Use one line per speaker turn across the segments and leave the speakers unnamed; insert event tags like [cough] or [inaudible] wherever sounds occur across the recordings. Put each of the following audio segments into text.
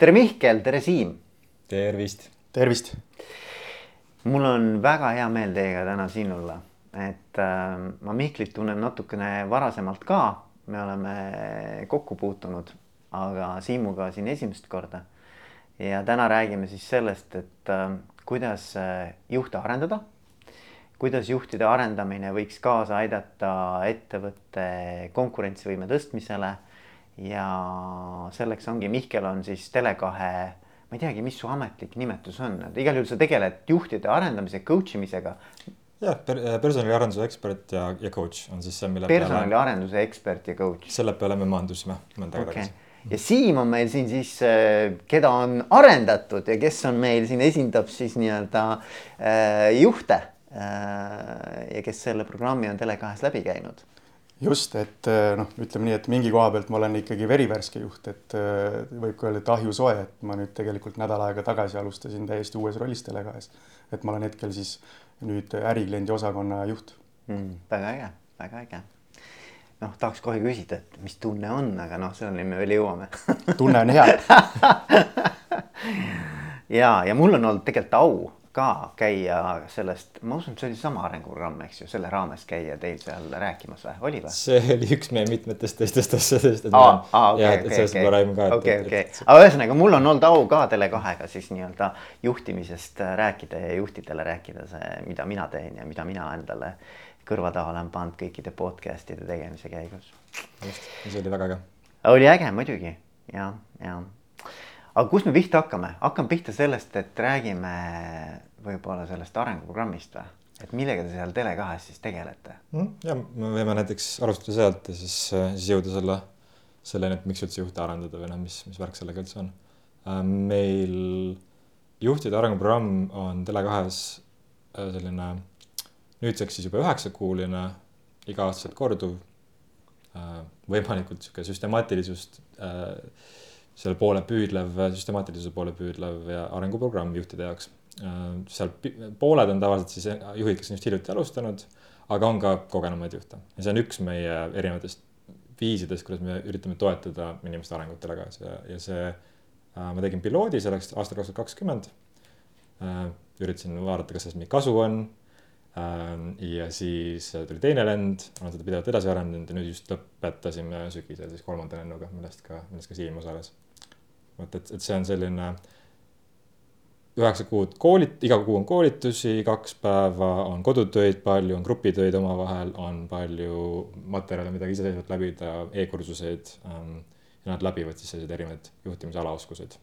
tere, Mihkel, tere, Siim.
tervist.
tervist.
mul on väga hea meel teiega täna siin olla, et äh, ma Mihklit tunnen natukene varasemalt ka, me oleme kokku puutunud, aga Siimuga siin esimest korda. ja täna räägime siis sellest, et äh, kuidas äh, juhte arendada kuidas juhtide arendamine võiks kaasa aidata ettevõtte konkurentsivõime tõstmisele. Ja selleks ongi, Mihkel on siis Tele2, ma ei teagi, mis su ametlik nimetus on, et igal juhul sa tegeled juhtide arendamise, coach imisega.
jah per,, personaliarenduse ekspert ja, ja coach on siis see, mille
personaliarenduse peale... ekspert ja coach.
selle peale me maandusime mõnda aega okay.
tagasi ja Siim on meil siin siis, äh, keda on arendatud ja kes on meil siin, esindab siis nii-öelda äh, juhte Äh, ja kes selle programmi on Tele2-s läbi käinud.
Just, et äh, noh, ütleme nii, et mingi koha pealt ma olen ikkagi verivärske juht, et äh, võib ka öelda, et ahju soe, et ma nüüd tegelikult nädal aega tagasi alustasin täiesti uues rollis Tele2-s. et ma olen hetkel siis nüüd ärikliendi osakonna juht
mm,. väga äge, väga äge noh, tahaks kohe küsida, et mis tunne on, aga noh, selleni me veel jõuame
tunne on hea [laughs]
ja, ja mul on olnud tegelikult au ka käia sellest, ma usun, et see oli sama arenguprogramm, eks ju, selle raames käia teil seal rääkimas või, oli või?
see oli üks meie mitmetest teistest asjadest.
aa, aa, okei, okei, okei, okei, okei, aga ühesõnaga mul on olnud au ka Tele2-ga siis nii-öelda juhtimisest rääkida ja juhtidele rääkida see, mida mina teen ja mida mina endale kõrva taha olen pannud kõikide podcast'ide tegemise käigus.
just, see oli väga äge.
oli äge muidugi ja, ja aga kust me pihta hakkame, hakkame pihta sellest, et räägime võib-olla sellest arenguprogrammist või? et millega te seal Tele2-s siis tegelete
mm,? ja me võime näiteks alustada sealt ja siis, siis jõuda selle, selleni, et miks üldse juhte arendada või noh, mis, mis värk sellega üldse on. Äh, meil juhtide arenguprogramm on Tele2-s äh, selline nüüdseks siis juba üheksakuuline, iga-aastaselt korduv, äh, võimalikult niisugune süstemaatilisust selle poole püüdlev, süstemaatilisuse poole püüdlev ja arenguprogramm juhtide jaoks. seal pooled on tavaliselt siis juhid, kes on just hiljuti alustanud, aga on ka kogenumaid juhte. Ja see on üks meie erinevatest viisidest, kuidas me üritame toetada inimeste arengut Telegas ja, ja see ma tegin piloodi selleks aastal kaks tuhat kakskümmend. Üritasin vaadata, kas sellest mingit kasu on. Ja siis tuli teine lend, olen seda pidevalt edasi arendanud ja nüüd just lõpetasime sügisel siis kolmanda lennuga, millest ka, millest ka Siim osales vot et, et see on selline üheksa kuud koolit-, iga kuu on koolitusi, kaks päeva on kodutöid palju, on grupitöid omavahel, on palju materjale, mida iseseisvalt läbida e, e-kursuseid ähm,. ja nad läbivad siis selliseid erinevaid juhtimise alaoskuseid.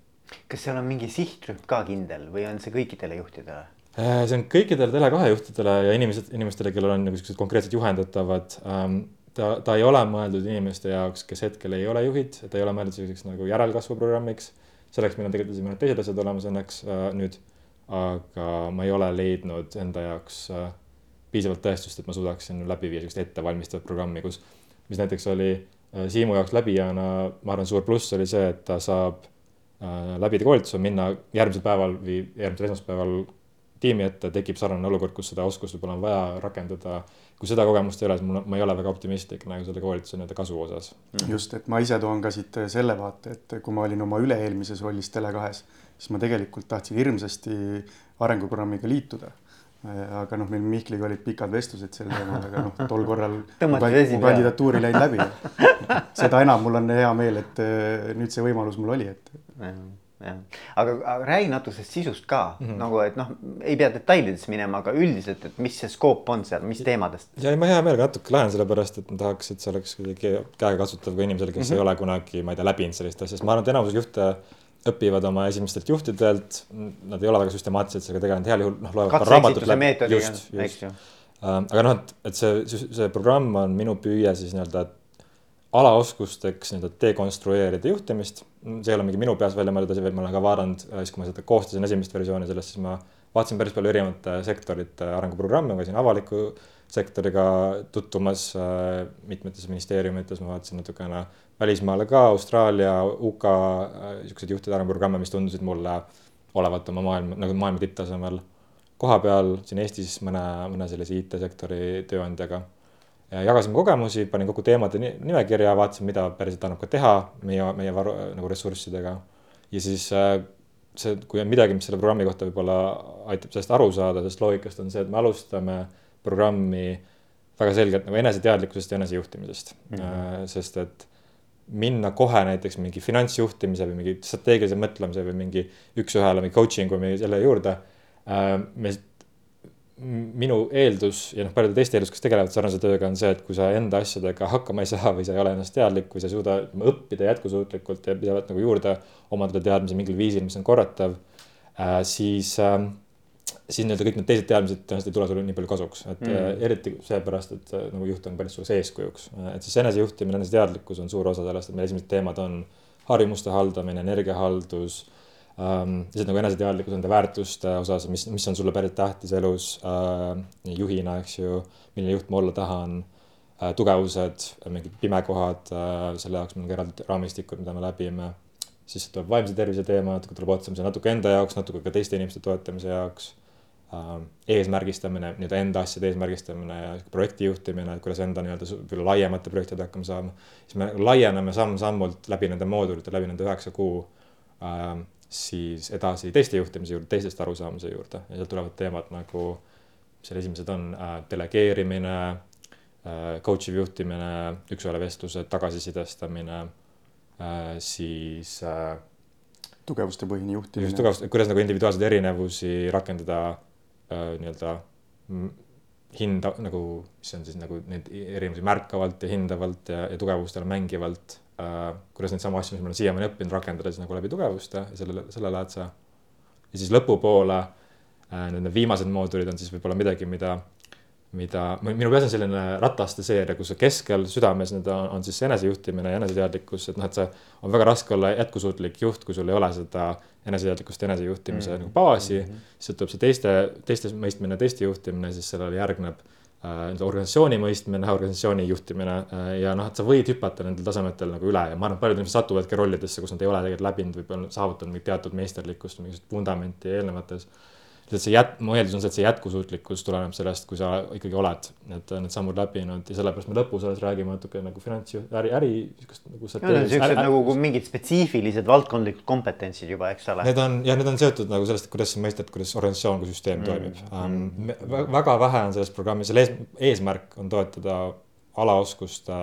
kas seal on mingi sihtrühm ka kindel või on see kõikidele juhtidele?
Äh, see on kõikidele Tele2 juhtidele ja inimesed, inimestele, kellel on nagu siuksed konkreetsed juhendatavad ähm, ta, ta ei ole mõeldud inimeste jaoks, kes hetkel ei ole juhid, ta ei ole mõeldud selliseks nagu järelkasvuprogrammiks. selleks meil on tegelikult mõned teised asjad olemas õnneks äh, nüüd. aga ma ei ole leidnud enda jaoks äh, piisavalt tõestust, et ma suudaksin läbi viia sellist ettevalmistavat programmi, kus, mis näiteks oli äh, Siimu jaoks läbijana, ma arvan, suur pluss oli see, et ta saab äh, läbida koolituse, minna järgmisel päeval või järgmisel esmaspäeval tiimi ette, tekib sarnane olukord, kus seda oskust võib-olla on vaja rakendada. Kui seda kogemust ei ole, siis mul, ma ei ole väga optimistlik nagu selle koolituse nii-öelda kasu osas.
just, et ma ise toon ka siit selle vaate, et kui ma olin oma üle-eelmises rollis Tele2-s, siis ma tegelikult tahtsin hirmsasti arenguprogrammiga liituda. Aga noh, meil Mihkliga olid pikad vestlused sel teemal, aga noh, tol korral mu kandidatuur ei läinud läbi. [laughs] seda enam mul on hea meel, et nüüd see võimalus mul oli, et
jah, aga, aga räägi natuke sellest sisust ka mm -hmm. nagu, et noh, ei pea detailidesse minema, aga üldiselt, et mis see skoop on seal, mis teemadest?
ja ei, ma hea meelega natuke lähen sellepärast, et ma tahaks, et see oleks kuidagi käegakatsutav ka inimesele, kes mm -hmm. ei ole kunagi, ma ei tea, läbinud sellist asja, sest ma arvan, et enamus juhte õpivad oma esimestelt juhtidelt. Nad ei ole väga süstemaatiliselt sellega tegelenud, heal juhul noh, loevad ka raamatut
läbi. just, just.
Uh, aga noh, et, et see, see programm on minu püüe siis nii-öelda alaoskusteks nii-öelda dekonstrueerida juhtimist. See ei ole mingi minu peas välja mõeldud asi, vaid ma olen ka vaadanud, äh, siis kui ma seda koostasin esimest versiooni sellest, siis ma vaatasin päris palju erinevate sektorite arenguprogramme, käisin avaliku sektoriga tutvumas äh, mitmetes ministeeriumites, ma vaatasin natukene välismaale ka, Austraalia, UK äh, niisuguseid juhtide arenguprogramme, mis tundusid mulle olevat oma maailma, nagu maailma tipptasemel. koha peal siin Eestis mõne, mõne sellise IT-sektori tööandjaga jagasime kogemusi, panin kokku teemade nimekirja, vaatasin, mida päriselt annab ka teha meie, meie varu, nagu ressurssidega. ja siis äh, see, kui on midagi, mis selle programmi kohta võib-olla aitab sellest aru saada, sellest loogikast, on see, et me alustame programmi väga selgelt nagu eneseteadlikkusest ja enesejuhtimisest mm. -hmm. sest et minna kohe näiteks mingi finantsjuhtimise või mingi strateegilise mõtlemise või mingi üks-ühele mingi coaching'u või selle juurde. Äh, me, minu eeldus ja noh, paljude teiste eeldus, kes tegelevad sarnase tööga, on see, et kui sa enda asjadega hakkama ei saa või sa ei ole ennast teadlik, kui sa ei suuda õppida jätkusuutlikult ja pidevalt nagu juurde omandada teadmisi mingil viisil, mis on korratav, äh, siis äh, siis nii-öelda kõik need teised teadmised tõenäoliselt ei tule sulle nii palju kasuks, et mm. äh, eriti seepärast, et äh, nagu juht on päris suures eeskujuks, et siis enesejuhtimine, eneseteadlikkus on suur osa sellest, et meil esimesed teemad on harjumuste haldamine, energiahaldus ähm,. lihtsalt nagu eneseteadlikkus enda väärtuste osas, mis, mis on sulle päris tähtis elus äh, juhina, eks ju, milline juht ma olla tahan äh,. tugevused, mingid pimekohad äh,, selle jaoks meil on ka eraldi raamistikud, mida me läbime. siis tuleb vaimse tervise teema, natuke tuleb otsa natuke enda jaoks, natuke ka teiste inimeste toetamise jaoks äh, eesmärgistamine, nii-öelda enda asjade eesmärgistamine ja projekti juhtimine, et kuidas enda nii-öelda laiemate projektidega hakkama saama. siis me laieneme samm-sammult läbi nende moodulite, läbi nende üheksa kuu äh, siis edasi teiste juhtimise juurde, teistest arusaamise juurde ja sealt tulevad teemad nagu, seal esimesed on äh,, delegeerimine äh,, coach iv juhtimine, üks-ühele vestlused, tagasisidestamine äh,, siis äh,
tugevustepõhine juhtimine. just,
tugevust, kuidas nagu individuaalseid erinevusi rakendada Äh, nii-öelda hinda nagu, mis on siis nagu neid erinevusi märkavalt ja hindavalt ja, ja tugevustele mängivalt äh,. kuidas neid samu asju, mis ma olen siiamaani õppinud, rakendada siis nagu läbi tugevuste ja sellele, sellele lähed sa. ja siis lõpupoole äh, need viimased moodulid on siis võib-olla midagi, mida mida, minu peas on selline rataste seeria, kus keskel südames need on, on siis enesejuhtimine ja eneseteadlikkus, et noh, et see on väga raske olla jätkusuutlik juht, kui sul ei ole seda eneseteadlikkust, enesejuhtimise mm -hmm. baasi mm. -hmm. siis tuleb see teiste, teiste mõistmine, teiste juhtimine, siis sellele järgneb organisatsiooni mõistmine, organisatsiooni juhtimine äh, ja noh, et sa võid hüpata nendel tasemetel nagu üle ja ma arvan, et paljud inimesed satuvadki rollidesse, kus nad ei ole tegelikult läbinud, võib-olla saavutanud mingit teatud meisterlikkust, mingisugust vundamenti eelnevates lihtsalt see jät-, mu eeldus on see, et see jätkusuutlikkus tuleneb sellest, kui sa ikkagi oled need, need sammud läbinud ja sellepärast me lõpus alles räägime natuke nagu finants, äri, äri sihukest nagu.
siuksed nagu mingid spetsiifilised valdkondlikud kompetentsid juba, eks ole.
Need on ja need on seotud nagu sellest, kuidas sa mõistad, kuidas organisatsioon kui süsteem mm, toimib um,. väga vähe on selles programmis, selle ees, eesmärk on toetada alaoskuste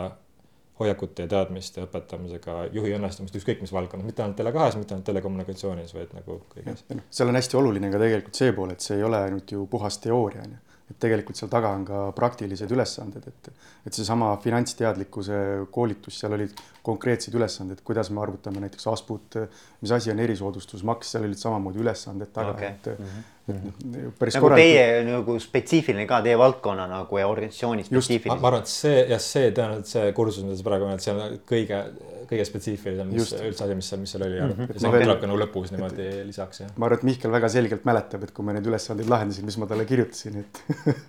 hoiakute ja teadmiste õpetamisega juhi õnnestumist ükskõik mis valdkonnas, mitte ainult Tele2-s, mitte ainult telekommunikatsioonis, vaid nagu kõiges.
noh, seal on hästi oluline ka tegelikult see pool, et see ei ole ainult ju puhas teooria on ju et tegelikult seal taga on ka praktilised ülesanded, et, et seesama finantsteadlikkuse koolitus, seal olid konkreetsed ülesanded, kuidas me arvutame näiteks ASPUT, mis asi on erisoodustusmaks, seal olid samamoodi ülesanded taga okay., et mm, -hmm. Et
noh, päris nagu korralik. Teie nagu spetsiifiline ka teie valdkonna nagu ja organisatsiooni spetsiifiline.
ma arvan, et see jah, see tõenäoliselt see kursus, mida sa praegu oled, see on kõige kõige spetsiifilisem, mis üldse asi, mis seal, mis seal oli mm. -hmm. ja see tuleb ka nagu lõpus niimoodi et, lisaks,
ma arvan, et Mihkel väga selgelt mäletab, et kui ma neid ülesandeid lahendasin, mis ma talle kirjutasin, et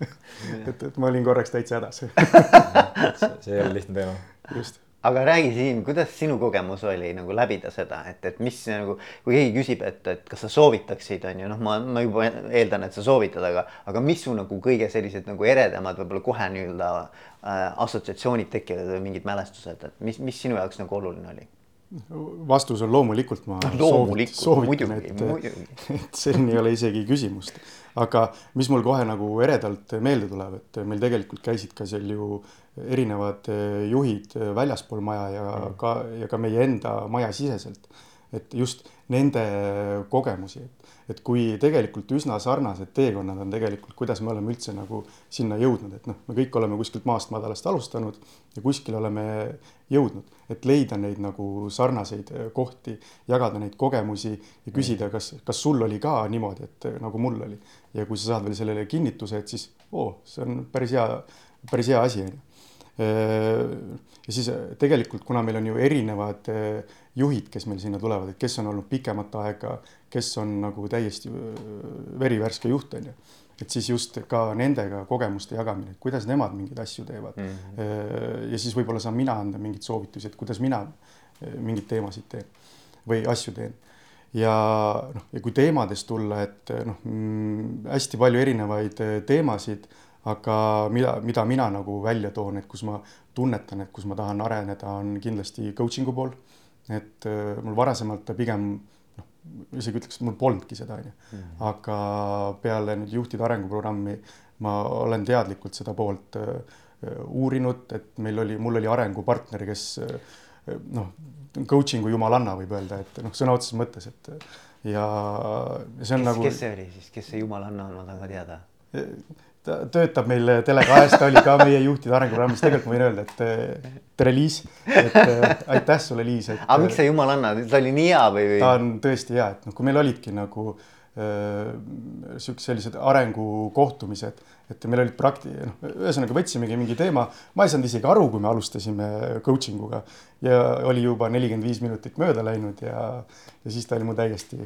[laughs] et, et ma olin korraks täitsa hädas
see ei ole lihtne teema.
just aga räägi siin, kuidas sinu kogemus oli nagu läbida seda, et, et mis nagu, kui keegi küsib, et, et kas sa soovitaksid, on ju, noh, ma, ma juba eeldan, et sa soovitad, aga, aga mis su nagu kõige sellised nagu eredamad, võib-olla kohe nii-öelda äh, assotsiatsioonid tekivad või mingid mälestused, et mis, mis sinu jaoks nagu oluline oli?
vastus on loomulikult ma
loomulikult, soovitan, et,
et siin ei ole isegi küsimust. aga mis mul kohe nagu eredalt meelde tuleb, et meil tegelikult käisid ka seal ju erinevad eh, juhid eh, väljaspool maja ja mm. ka, ja ka meie enda maja siseselt. et just nende kogemusi, et, et kui tegelikult üsna sarnased teekonnad on tegelikult, kuidas me oleme üldse nagu sinna jõudnud, et noh, me kõik oleme kuskilt maast madalast alustanud ja kuskile oleme jõudnud, et leida neid nagu sarnaseid eh, kohti, jagada neid kogemusi ja küsida, kas, kas sul oli ka niimoodi, et nagu mul oli. ja kui sa saad veel sellele kinnituse, et siis oo see on päris hea, päris hea asi on ju ja siis äh, tegelikult, kuna meil on ju erinevad äh, juhid, kes meil sinna tulevad, et kes on olnud pikemat aega, kes on nagu täiesti äh, verivärske juht on ju et siis just ka nendega kogemuste jagamine, kuidas nemad mingeid asju teevad mm. -hmm. ja siis võib-olla saan mina anda mingeid soovitusi, et kuidas mina mingeid teemasid teen või asju teen. ja noh, ja kui teemadest tulla, et noh, mm, hästi palju erinevaid teemasid aga mida, mida mina nagu välja toon, et kus ma tunnetan, et kus ma tahan areneda, on kindlasti coaching'u pool. et äh, mul varasemalt pigem isegi ütleks, mul polnudki seda, onju. aga peale nüüd juhtide arenguprogrammi ma olen teadlikult seda poolt äh, uurinud, et meil oli, mul oli arengupartner, kes äh, noh, coaching'u jumalanna võib öelda, et noh, sõna otseses mõttes, et ja see on
kes,
nagu.
kes see oli siis, kes see jumalanna on, ma tahan ka teada
ta töötab meil Tele2-s, ta oli ka meie juhtide arenguprogrammis, tegelikult ma võin öelda, et eh, tere, Liis. et eh, aitäh sulle, Liis.
aga miks see jumalanna, ta oli nii hea või, või...?
ta on tõesti hea, et noh, kui meil olidki nagu äh, siuksed sellised arengukohtumised et meil olid prakti-, noh, ühesõnaga võtsimegi mingi teema, ma ei saanud isegi aru, kui me alustasime coaching uga ja oli juba nelikümmend viis minutit mööda läinud ja, ja siis ta oli mul täiesti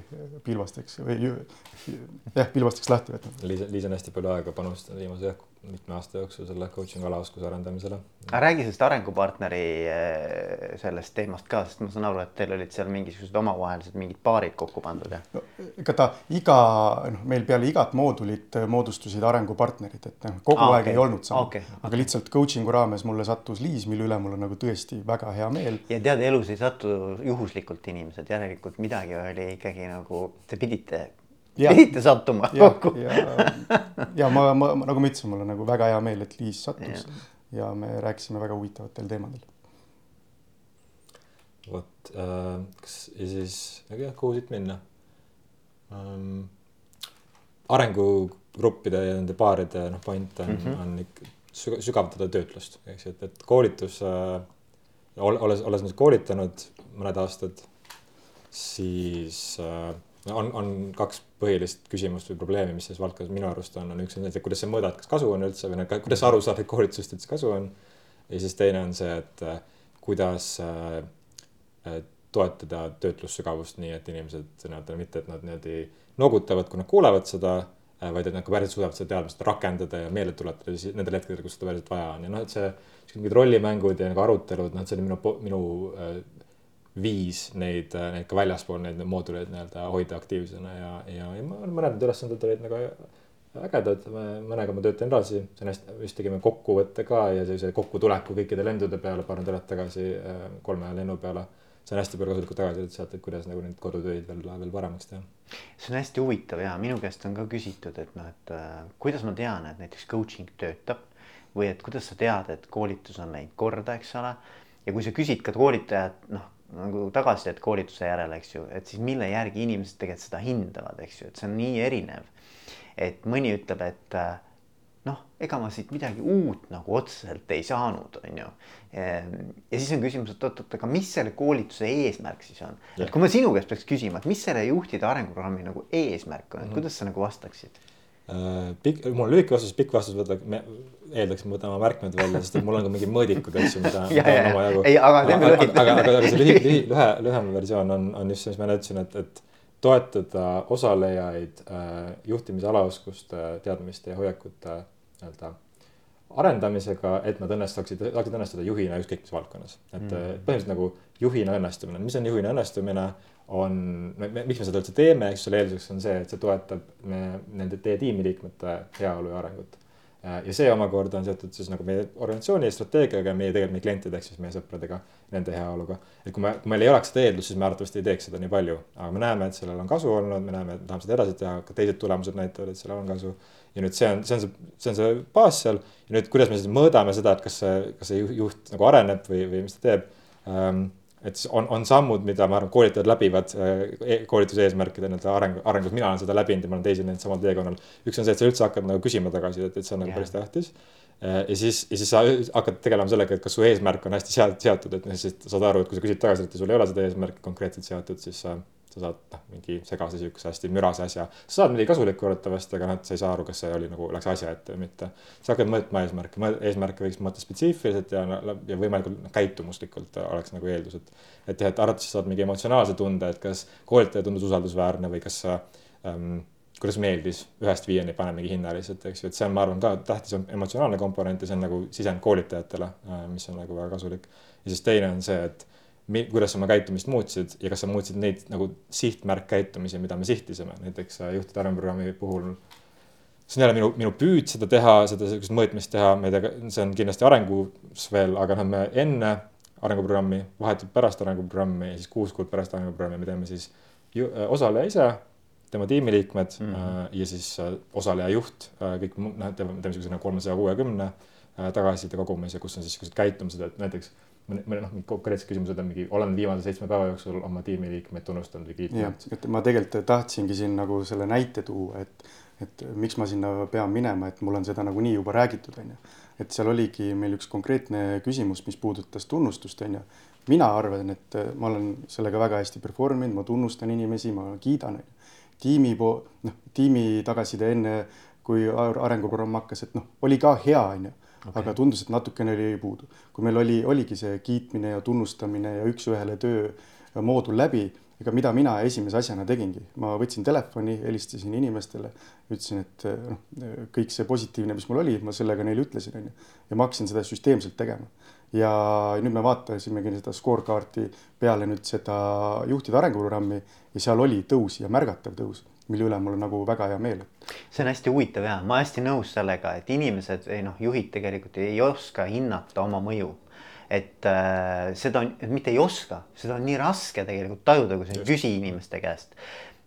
pilbasteks või jah, pilbasteks lahti võtnud.
Liis, Liis on hästi palju aega panustanud viimase jah, mitme aasta jooksul selle coaching alaoskuse arendamisele.
räägi sellest arengupartneri eh, sellest teemast ka, sest ma saan aru, et teil olid seal mingisugused omavahelised mingid paarid kokku pandud ja no,.
ega ta iga noh, meil peale igat moodulit moodustusid arengupartnerid, et noh, kogu ah, aeg okay. ei olnud sama okay., aga lihtsalt coaching'u raames mulle sattus Liis, mille üle mul on nagu tõesti väga hea meel.
Ja tead, elus ei satu juhuslikult inimesed, järelikult midagi oli ikkagi nagu te pidite pidite sattuma
ja, kokku. ja, ja ma, ma, nagu ma ütlesin, mul on nagu väga hea meel, et Liis sattus ja, ja me rääkisime väga huvitavatel teemadel.
vot äh,, kas ja siis, jah, kuhu siit minna ähm,? arengugruppide ja nende paaride noh, point on mm, -hmm. on ikka sügavdada töötlust, eks ju, et, et koolitus äh,, olles, olles nüüd koolitanud mõned aastad, siis äh, on, on kaks põhilist küsimust või probleemi, mis selles valdkonnas minu arust on, on üks on see, et kuidas sa mõõdad, kas kasu on üldse või noh, kuidas sa aru saad, et koolitusest üldse kasu on. ja siis teine on see, et äh, kuidas äh, toetada töötlussügavust nii, et inimesed nii-öelda mitte, et nad niimoodi noogutavad, kui nad kuulevad seda, vaid et nad ka päriselt suudavad seda teadmist rakendada ja meelde tuletada siis nendel hetkedel, kus seda päriselt vaja on ja noh, et see mingid rollimängud ja nagu arutelud, noh, see oli minu, minu viis neid, neid ka väljaspool neid mooduleid nii-öelda hoida aktiivsena ja, ja, ja mõned need ülesanded olid nagu ägedad, mõnega ma töötan edasi, see on hästi, just tegime kokkuvõtte ka ja sellise kokkutuleku kõikide lendude peale paar nädalat tagasi äh, kolme lennu peale. See on hästi palju kasulikku tagasisidet sealt, et kuidas nagu neid kodutöid veel, veel paremaks teha.
see on hästi huvitav ja minu käest on ka küsitud, et noh, et äh, kuidas ma tean, et näiteks coaching töötab või et kuidas sa tead, et koolitus on läinud korda, eks ole. ja kui sa küsid ka koolitajat, noh nagu tagasisidet koolituse järele, eks ju, et siis mille järgi inimesed tegelikult seda hindavad, eks ju, et see on nii erinev. et mõni ütleb, et äh, noh, ega ma siit midagi uut nagu otseselt ei saanud, on ju. Ehm, ja siis on küsimus, et oot-oot, aga mis selle koolituse eesmärk siis on? et kui ma sinu käest peaks küsima, et mis selle juhtide arenguprogrammi nagu eesmärk on, et mm -hmm. kuidas sa nagu vastaksid?
Äh, pikk, mul on lühike vastus, pikk vastus võtab, me eeldaks, ma võtan oma märkmed välja, sest et mul on ka mingid mõõdikud, eks ju, mida, [laughs] mida on omajagu.
ei, aga
aga, aga, aga see lühi, lühi, lühe, lühem versioon on, on just see, mis ma enne ütlesin, et, et toetada osalejaid äh, juhtimise alaoskuste, teadmiste ja hoiakute nii-öelda arendamisega, et nad õnnestaksid, saaksid õnnestuda juhina ükskõik mis valdkonnas. et mm. põhimõtteliselt nagu juhina õnnestumine, mis on juhina õnnestumine on, miks me seda üldse teeme, eks selle eelduseks on see, et see toetab me, nende teie tiimiliikmete heaolu ja arengut. Äh, ja see omakorda on seotud siis nagu meie organisatsiooni strateegiaga ja meie tegelikult meie klientide ehk siis meie sõpradega, nende heaoluga. et kui me, kui meil ei oleks seda eeldust, siis me arvatavasti ei teeks seda nii palju, aga me näeme, et sellel on kasu olnud, me näeme, et me tahame seda edasi teha, ka teised tulemused näitavad, et sellel on kasu. ja nüüd see on, see on see, see on see baas seal ja nüüd, kuidas me siis mõõdame seda, et kas see, kas see juht nagu areneb või, või mis ta teeb ähm, et on, on sammud, mida ma arvan, koolitajad läbivad e koolituse eesmärkide nii-öelda areng, arengus, mina olen seda läbinud ja ma olen teisi näinud samal teekonnal. üks on see, et sa üldse hakkad nagu küsima tagasisidet, et see on nagu yeah. päris tähtis. Äh, ja siis, ja siis sa hakkad tegelema sellega, et kas su eesmärk on hästi seatud, et siis saad aru, et kui sa küsid tagasisidet ja sul ei ole seda eesmärki konkreetselt seatud, siis sa sa saad noh, mingi segase siukse hästi mürase asja, sa saad midagi kasulikku arvatavasti, aga noh, sa ei saa aru, kas see oli nagu läks asja ette või mitte. sa hakkad mõõtma eesmärke, eesmärke võiks mõõta spetsiifiliselt ja, ja võimalikult noh, käitumuslikult oleks nagu eeldus, et. et jah, et arvatavasti saad mingi emotsionaalse tunde, et kas koolitaja tundus usaldusväärne või kas sa ähm, kuidas meeldis, ühest viieni pane mingi hinna lihtsalt, eks ju, et see on, ma arvan, ka tähtis on emotsionaalne komponent ja see on nagu sisend koolitajatele, äh, mis on nagu väga kasulik. ja siis teine on see, et kuidas oma käitumist muutsid ja kas sa muutsid neid nagu sihtmärkkäitumisi, mida me sihtisime, näiteks äh, juhtide arenguprogrammi puhul. see on jälle minu, minu püüd seda teha, seda sihukest mõõtmist teha, ma ei tea, see on kindlasti arengus veel, aga noh, me enne arenguprogrammi, vahetult pärast arenguprogrammi ja siis kuus kuud pärast arenguprogrammi me teeme siis ju, osaleja ise, tema tiimiliikmed mm. -hmm. ja siis osaleja juht, kõik noh, teeme, teeme niisuguse nagu kolmesaja kuuekümne tagasiside kogumise, kus on siis niisugused käitumised, et näiteks mõne, mõne noh, konkreetsed küsimused on mingi, olen viimase seitsme päeva jooksul oma tiimiliikmeid tunnustanud või kiitnud.,
et ma tegelikult tahtsingi siin nagu selle näite tuua, et, et miks ma sinna pean minema, et mul on seda nagunii juba räägitud, on ju. et seal oligi meil üks konkreetne küsimus, mis puudutas tunnustust, on ju. mina arvan, et ma olen sellega väga hästi perform inud, ma tunnustan inimesi, ma kiidan, tiimi po-, noh, tiimi tagasiside enne, kui ar- arenguprogramm hakkas, et noh, oli ka hea, on ju okay.. aga tundus, et natukene oli puudu. kui meil oli, oligi see kiitmine ja tunnustamine ja üks-ühele töö moodul läbi ega mida mina esimese asjana tegingi, ma võtsin telefoni, helistasin inimestele, ütlesin, et noh, kõik see positiivne, mis mul oli, ma sellega neile ütlesin, onju. ja ma hakkasin seda süsteemselt tegema. ja nüüd me vaatasimegi seda scorecard'i peale nüüd seda juhtide arenguprogrammi ja seal oli tõus ja märgatav tõus, mille üle mul on nagu väga hea meel.
see on hästi huvitav ja ma hästi nõus sellega, et inimesed või noh, juhid tegelikult ei oska hinnata oma mõju et äh, seda on, mitte ei oska, seda on nii raske tegelikult tajuda, kui sa ei küsi inimeste käest.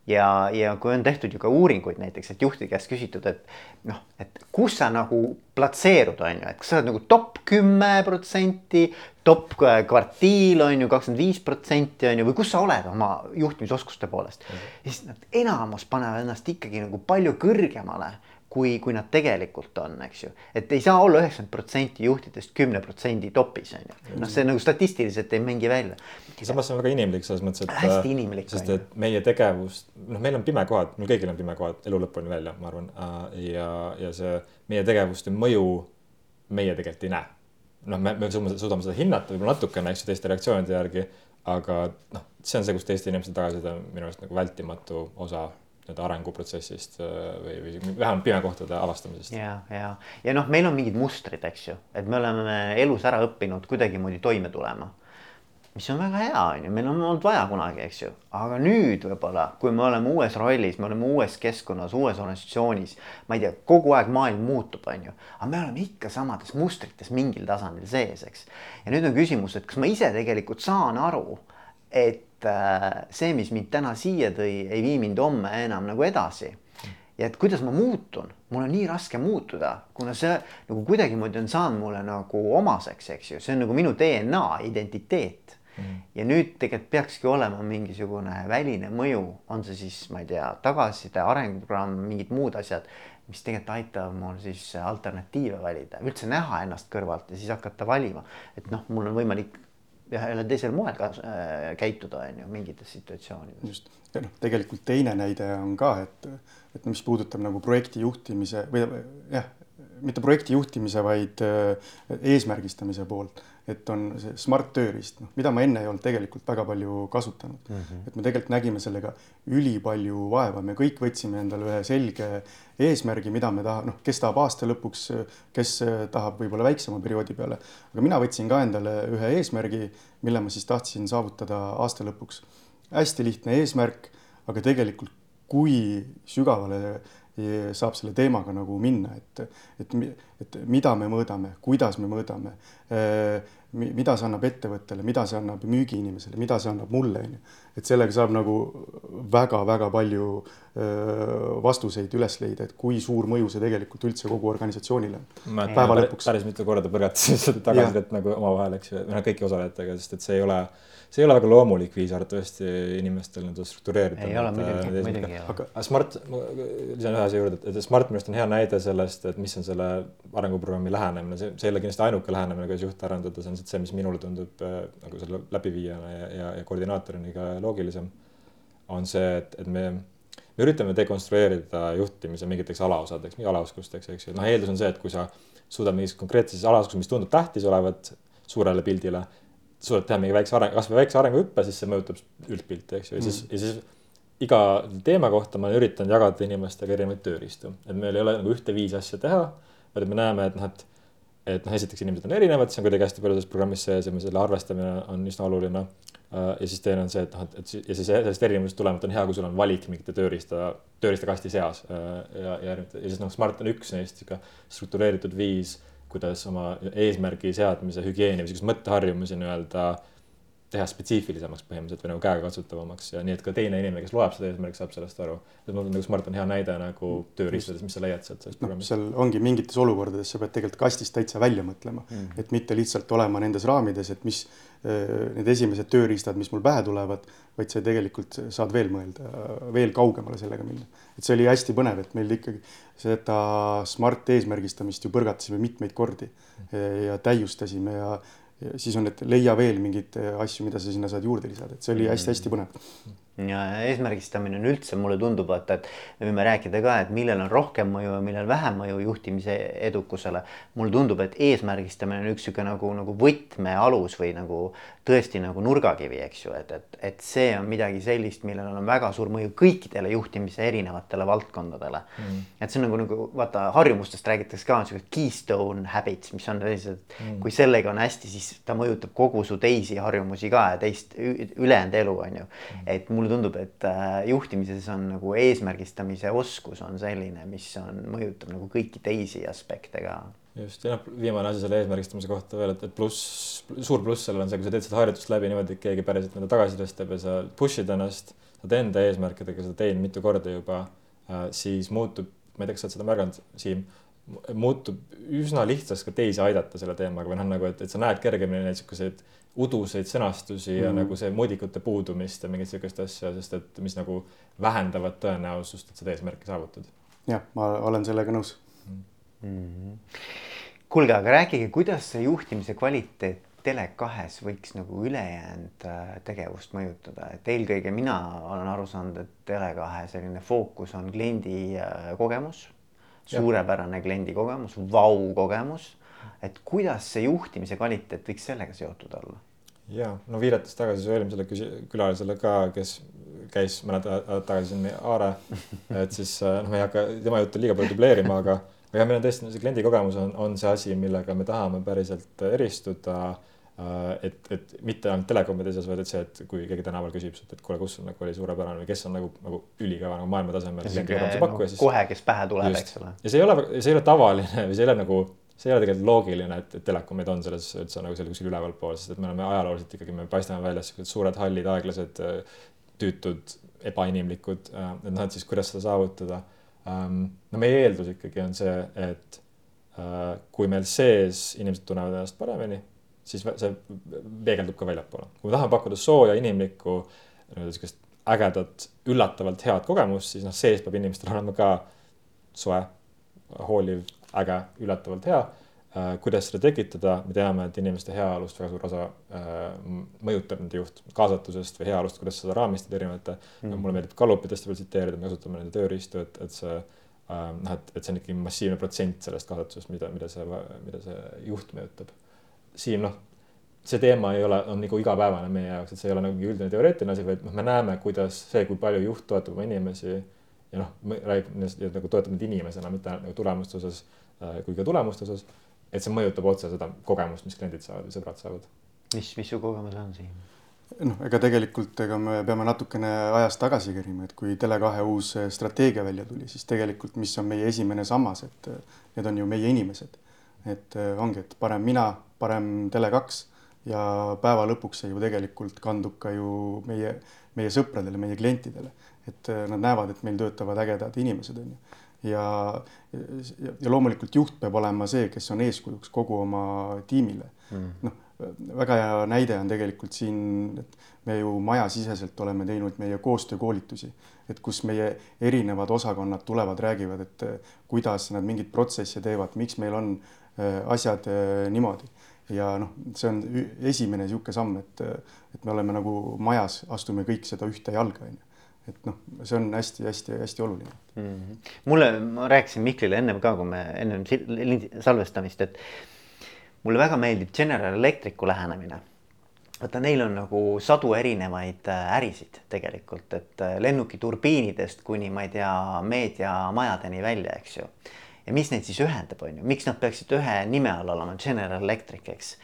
ja, ja kui on tehtud ju ka uuringuid näiteks, et juhtide käest küsitud, et noh, et kus sa nagu platseerud, on ju, et kas sa oled nagu top kümme protsenti, top kvartiil on ju kakskümmend viis protsenti on ju, või kus sa oled oma juhtimisoskuste poolest. ja siis nad enamus panevad ennast ikkagi nagu palju kõrgemale kui, kui nad tegelikult on, eks ju. et ei saa olla üheksakümmend protsenti juhtidest kümne protsendi topis on ju. noh, see nagu statistiliselt ei mängi välja.
samas see on väga inimlik selles mõttes, et.
Hästi inimlik,
sest et meie tegevus, noh, meil on pimekohad, meil kõigil on pimekohad elu lõpuni välja, ma arvan. ja, ja see meie tegevuste mõju meie tegelikult ei näe. noh, me, me suudame, suudame seda hinnata võib-olla natukene, eks ju, teiste reaktsioonide järgi. aga noh, see on see, kus teiste inimeste tagasiside on minu arust nagu vältimatu osa nii-öelda arenguprotsessist äh, või, või vähemalt pimekohtade avastamisest.
ja, ja, ja noh, meil on mingid mustrid, eks ju, et me oleme elus ära õppinud kuidagimoodi toime tulema. Mis on väga hea, on ju, meil on olnud vaja kunagi, eks ju, aga nüüd võib-olla, kui me oleme uues rollis, me oleme uues keskkonnas, uues organisatsioonis, ma ei tea, kogu aeg maailm muutub, on ju, aga me oleme ikka samades mustrites mingil tasandil sees, eks. ja nüüd on küsimus, et kas ma ise tegelikult saan aru, et see, mis mind täna siia tõi, ei vii mind homme enam nagu edasi ja et kuidas ma muutun, mul on nii raske muutuda, kuna see nagu kuidagimoodi on saanud mulle nagu omaseks, eks ju, see on nagu minu DNA identiteet mm.. ja nüüd tegelikult peakski olema mingisugune väline mõju, on see siis, ma ei tea, tagasiside, arenguprogramm, mingid muud asjad, mis tegelikult aitavad mul siis alternatiive valida, üldse näha ennast kõrvalt ja siis hakata valima, et noh, mul on võimalik ühel teisel moel ka äh, käituda, on ju, mingites situatsioonides.
just, ja noh, tegelikult teine näide on ka, et, et mis puudutab nagu projekti juhtimise või jah, mitte projekti juhtimise, vaid äh, eesmärgistamise poolt, et on see smart tööriist, noh, mida ma enne ei olnud tegelikult väga palju kasutanud mm. -hmm. et me tegelikult nägime sellega ülipalju vaeva, me kõik võtsime endale ühe selge eesmärgi, mida me taha-, noh, kes tahab aasta lõpuks, kes tahab võib-olla väiksema perioodi peale, aga mina võtsin ka endale ühe eesmärgi, mille ma siis tahtsin saavutada aasta lõpuks hästi lihtne eesmärk, aga tegelikult kui sügavale saab selle teemaga nagu minna, et, et, et mida me mõõdame, kuidas me mõõdame, mida see annab ettevõttele, mida see annab müügiinimesele, mida see annab mulle, onju. et sellega saab nagu väga-väga palju öö, vastuseid üles leida, et kui suur mõju see tegelikult üldse kogu organisatsioonile on. Päeva lõpuks.
päris mitu korda põrgatasin seda tagasisidet nagu omavahel, eks ju, noh kõigi osalejatega, sest et see ei ole, see ei ole väga loomulik viis arvatavasti inimestel nii-öelda struktureerida.
ei ole muidugi, muidugi
aga
Smart, ma lisan ühe asja juurde, et Smart minu arust on hea näide sellest, et mis on selle arenguprogrammi lähenemine, see, see ei ole kindlasti ainuke lähenemine, kuidas juhte arendada, see on lihtsalt see, mis minule tundub äh, nagu selle läbiviijana ja, ja, ja koordinaatorina ka loogilisem. on see, et, et me, me üritame dekonstrueerida juhtimise mingiteks alaosadeks, mingi alaoskusteks, eks ju, noh, eeldus on see, et kui sa suudad mingis konkreetses alaoskuses, mis tundub tähtis olevat suurele pildile, suudad teha mingi väikse areng, kasvõi väikse arenguhüppe, siis see mõjutab üldpilti, eks ju, ja siis, ja siis iga teema kohta ma olen üritanud jagada inimestega erinevaid tööriistu, et meil ei ole nagu ühte viisi asja teha, vaid me näeme, et noh, et et noh, esiteks inimesed on erinevad, see on kuidagi hästi palju selles programmis sees ja me selle arvestamine on üsna oluline. ja siis teine on see, et noh, et, et ja siis sellest erinevusest tulenevalt on hea, kui sul on valik mingite tööriista, tööriistakasti seas ja, ja, ja siis noh, Smart on üks neist sihuke struktureeritud viis, kuidas oma eesmärgi seadmise hügieeni või siukseid mõtteharjumusi nii-öelda teha spetsiifilisemaks põhimõtteliselt või nagu käegakatsutavamaks ja nii, et ka teine inimene, kes loeb seda eesmärki, saab sellest aru. et mul on nagu Smart on hea näide nagu tööriistades, mis sa leiad sealt sellest programmist.
seal ongi mingites olukordades sa pead tegelikult kastist täitsa välja mõtlema mm, et mitte lihtsalt olema nendes raamides, et mis need esimesed tööriistad, mis mul pähe tulevad, vaid sa tegelikult saad veel mõelda, veel kaugemale sellega minna. et see oli hästi põnev, et meil ikkagi seda Smart eesmärgistamist ju põrgatasime mitmeid kordi ja täiustasime ja siis on, et leia veel mingeid asju, mida sa sinna saad juurde lisada, et see oli hästi-hästi põnev
ja eesmärgistamine on üldse, mulle tundub, et, et me võime rääkida ka, et millel on rohkem mõju ja millel vähem mõju juhtimise edukusele. mulle tundub, et eesmärgistamine on üks niisugune nagu, nagu võtmealus või nagu tõesti nagu nurgakivi, eks ju, et, et, et see on midagi sellist, millel on väga suur mõju kõikidele juhtimise erinevatele valdkondadele mm.. et see on nagu, nagu vaata harjumustest räägitakse ka niisugused keystone habits, mis on sellised mm., kui sellega on hästi, siis ta mõjutab kogu su teisi harjumusi ka ja teist ülejäänud elu on ju, et mul mulle tundub, et äh, juhtimises on nagu eesmärgistamise oskus on selline, mis on, mõjutab nagu kõiki teisi aspekte ka.
just ja noh, viimane asi selle eesmärgistamise kohta veel, et, et pluss, suur pluss sellel on see, kui sa teed seda harjutust läbi niimoodi, et keegi päriselt nii-öelda tagasisidet teeb ja sa push'id ennast, sa teed enda eesmärkidega seda teinud mitu korda juba äh,, siis muutub, ma ei tea, kas sa oled seda märganud, Siim, muutub üsna lihtsaks ka teisi aidata selle teemaga või noh, nagu et, et sa näed kergemini neid niisuguseid uduseid sõnastusi mm. ja nagu see mõõdikute puudumist ja mingit sihukest asja, sest et mis nagu vähendavad tõenäosust, et seda eesmärki saavutad.
jah, ma olen sellega nõus
mm. -hmm. kuulge, aga rääkige, kuidas see juhtimise kvaliteet Tele2-s võiks nagu ülejäänud äh, tegevust mõjutada, et eelkõige mina olen aru saanud, et Tele2 selline fookus on kliendi äh, kogemus, suurepärane kliendi kogemus, vau kogemus. Et kuidas see juhtimise kvaliteet võiks sellega seotud olla?
ja no viidates tagasi su eelmisele külalisele ka, kes käis mõned ajad tagasi siin Aare, et siis äh, noh, ma ei hakka tema juttu liiga palju dubleerima, aga aga meil on tõesti see kliendi kogemus on, on see asi, millega me tahame päriselt eristuda et, et mitte ainult telekomide seas, vaid et see, et kui keegi tänaval küsib sult, et kuule, kus sul nagu oli suurepärane või kes on nagu, nagu ülikõva nagu maailma tasemel.
Nagu kohe, kes pähe tuleb, eks ole.
ja see ei ole, see ei ole tavaline [laughs] või see ei ole nagu see ei ole tegelikult loogiline, et, et telekomid on selles üldse nagu seal kuskil ülevalpool, sest et me oleme ajalooliselt ikkagi, me paistame välja siuksed suured hallid, aeglased, tüütud, ebainimlikud, et noh, et siis kuidas seda saavutada. Ähm, no meie eeldus ikkagi on see, et äh, kui meil sees inimesed tunnevad ennast paremini, siis see peegeldub ka väljapoole. kui me tahame pakkuda sooja, inimlikku, nii-öelda siukest ägedat, üllatavalt head kogemust, siis noh, sees peab inimestel [laughs] olema ka soe, hooliv äge, üllatavalt hea. Äh, kuidas seda tekitada, me teame, et inimeste heaolust väga suur osa äh, mõjutab nende juht kaasatusest või heaolust, kuidas seda raamistada erinevate mm., mulle meeldib Gallupitest veel tsiteerida, me kasutame nende tööriistu, et, et see äh, noh, et, et see on ikkagi massiivne protsent sellest kaasatusest, mida, mida see, mida see juht mõjutab. Siim, noh, see teema ei ole, on nagu igapäevane meie jaoks, et see ei ole nagu üldine teoreetiline asi, vaid noh, me näeme, kuidas see, kui palju juht toetab oma inimesi ja noh, räägib nagu toetab neid inimesena, mitte nagu tulemuste osas Äh, kui ka tulemuste osas. et see mõjutab otse seda kogemust, mis kliendid saavad või sõbrad saavad.
mis, mis su kogemus on siin?
noh, ega tegelikult, ega me peame natukene ajas tagasi kerima, et kui Tele2 uus strateegia välja tuli, siis tegelikult, mis on meie esimene sammas, et äh, need on ju meie inimesed. Et ongi, et parem mina, parem Tele2 ja päeva lõpuks see ju tegelikult kandub ka ju meie, meie sõpradele, meie klientidele, et nad näevad, et meil töötavad ägedad inimesed, on ju. Ja, ja, ja loomulikult juht peab olema see, kes on eeskujuks kogu oma tiimile. Mm.. noh, väga hea näide on tegelikult siin, et me ju majasiseselt oleme teinud meie koostöökoolitusi, et kus meie erinevad osakonnad tulevad, räägivad, et kuidas nad mingeid protsesse teevad, miks meil on äh, asjad äh, niimoodi ja noh, see on esimene niisugune samm, et, et me oleme nagu majas, astume kõik seda ühte jalga, onju et noh, see on hästi-hästi-hästi oluline mm.
-hmm. mulle, ma rääkisin Miklile ennem ka, kui me ennem salvestamist, et mulle väga meeldib General Electricu lähenemine. vaata, neil on nagu sadu erinevaid äh, ärisid tegelikult, et äh, lennukiturbiinidest kuni ma ei tea, meediamajadeni välja, eks ju. Ja mis neid siis ühendab, on ju, miks nad peaksid ühe nime all olema? General Electric, eks.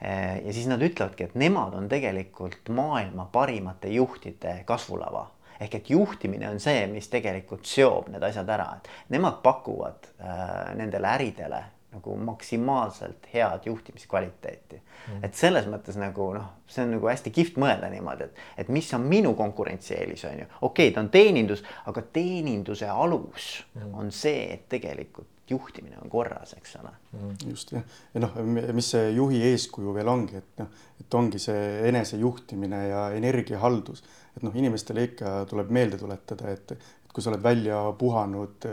Äh, ja siis nad ütlevadki, et nemad on tegelikult maailma parimate juhtide kasvulava. Ehk et juhtimine on see, mis tegelikult seob need asjad ära, et nemad pakuvad äh, nendele äridele nagu maksimaalselt head juhtimiskvaliteeti. Mm.. et selles mõttes nagu noh, see on nagu hästi kihvt mõelda niimoodi, et, et mis on minu konkurentsieelis on ju, okei okay,, ta on teenindus, aga teeninduse alus mm. on see, et tegelikult juhtimine on korras, eks ole.
Mm.. just jah, ja noh, mis see juhi eeskuju veel ongi, et noh, et ongi see enesejuhtimine ja energiahaldus, et noh, inimestele ikka tuleb meelde tuletada, et, kui sa oled välja puhanud,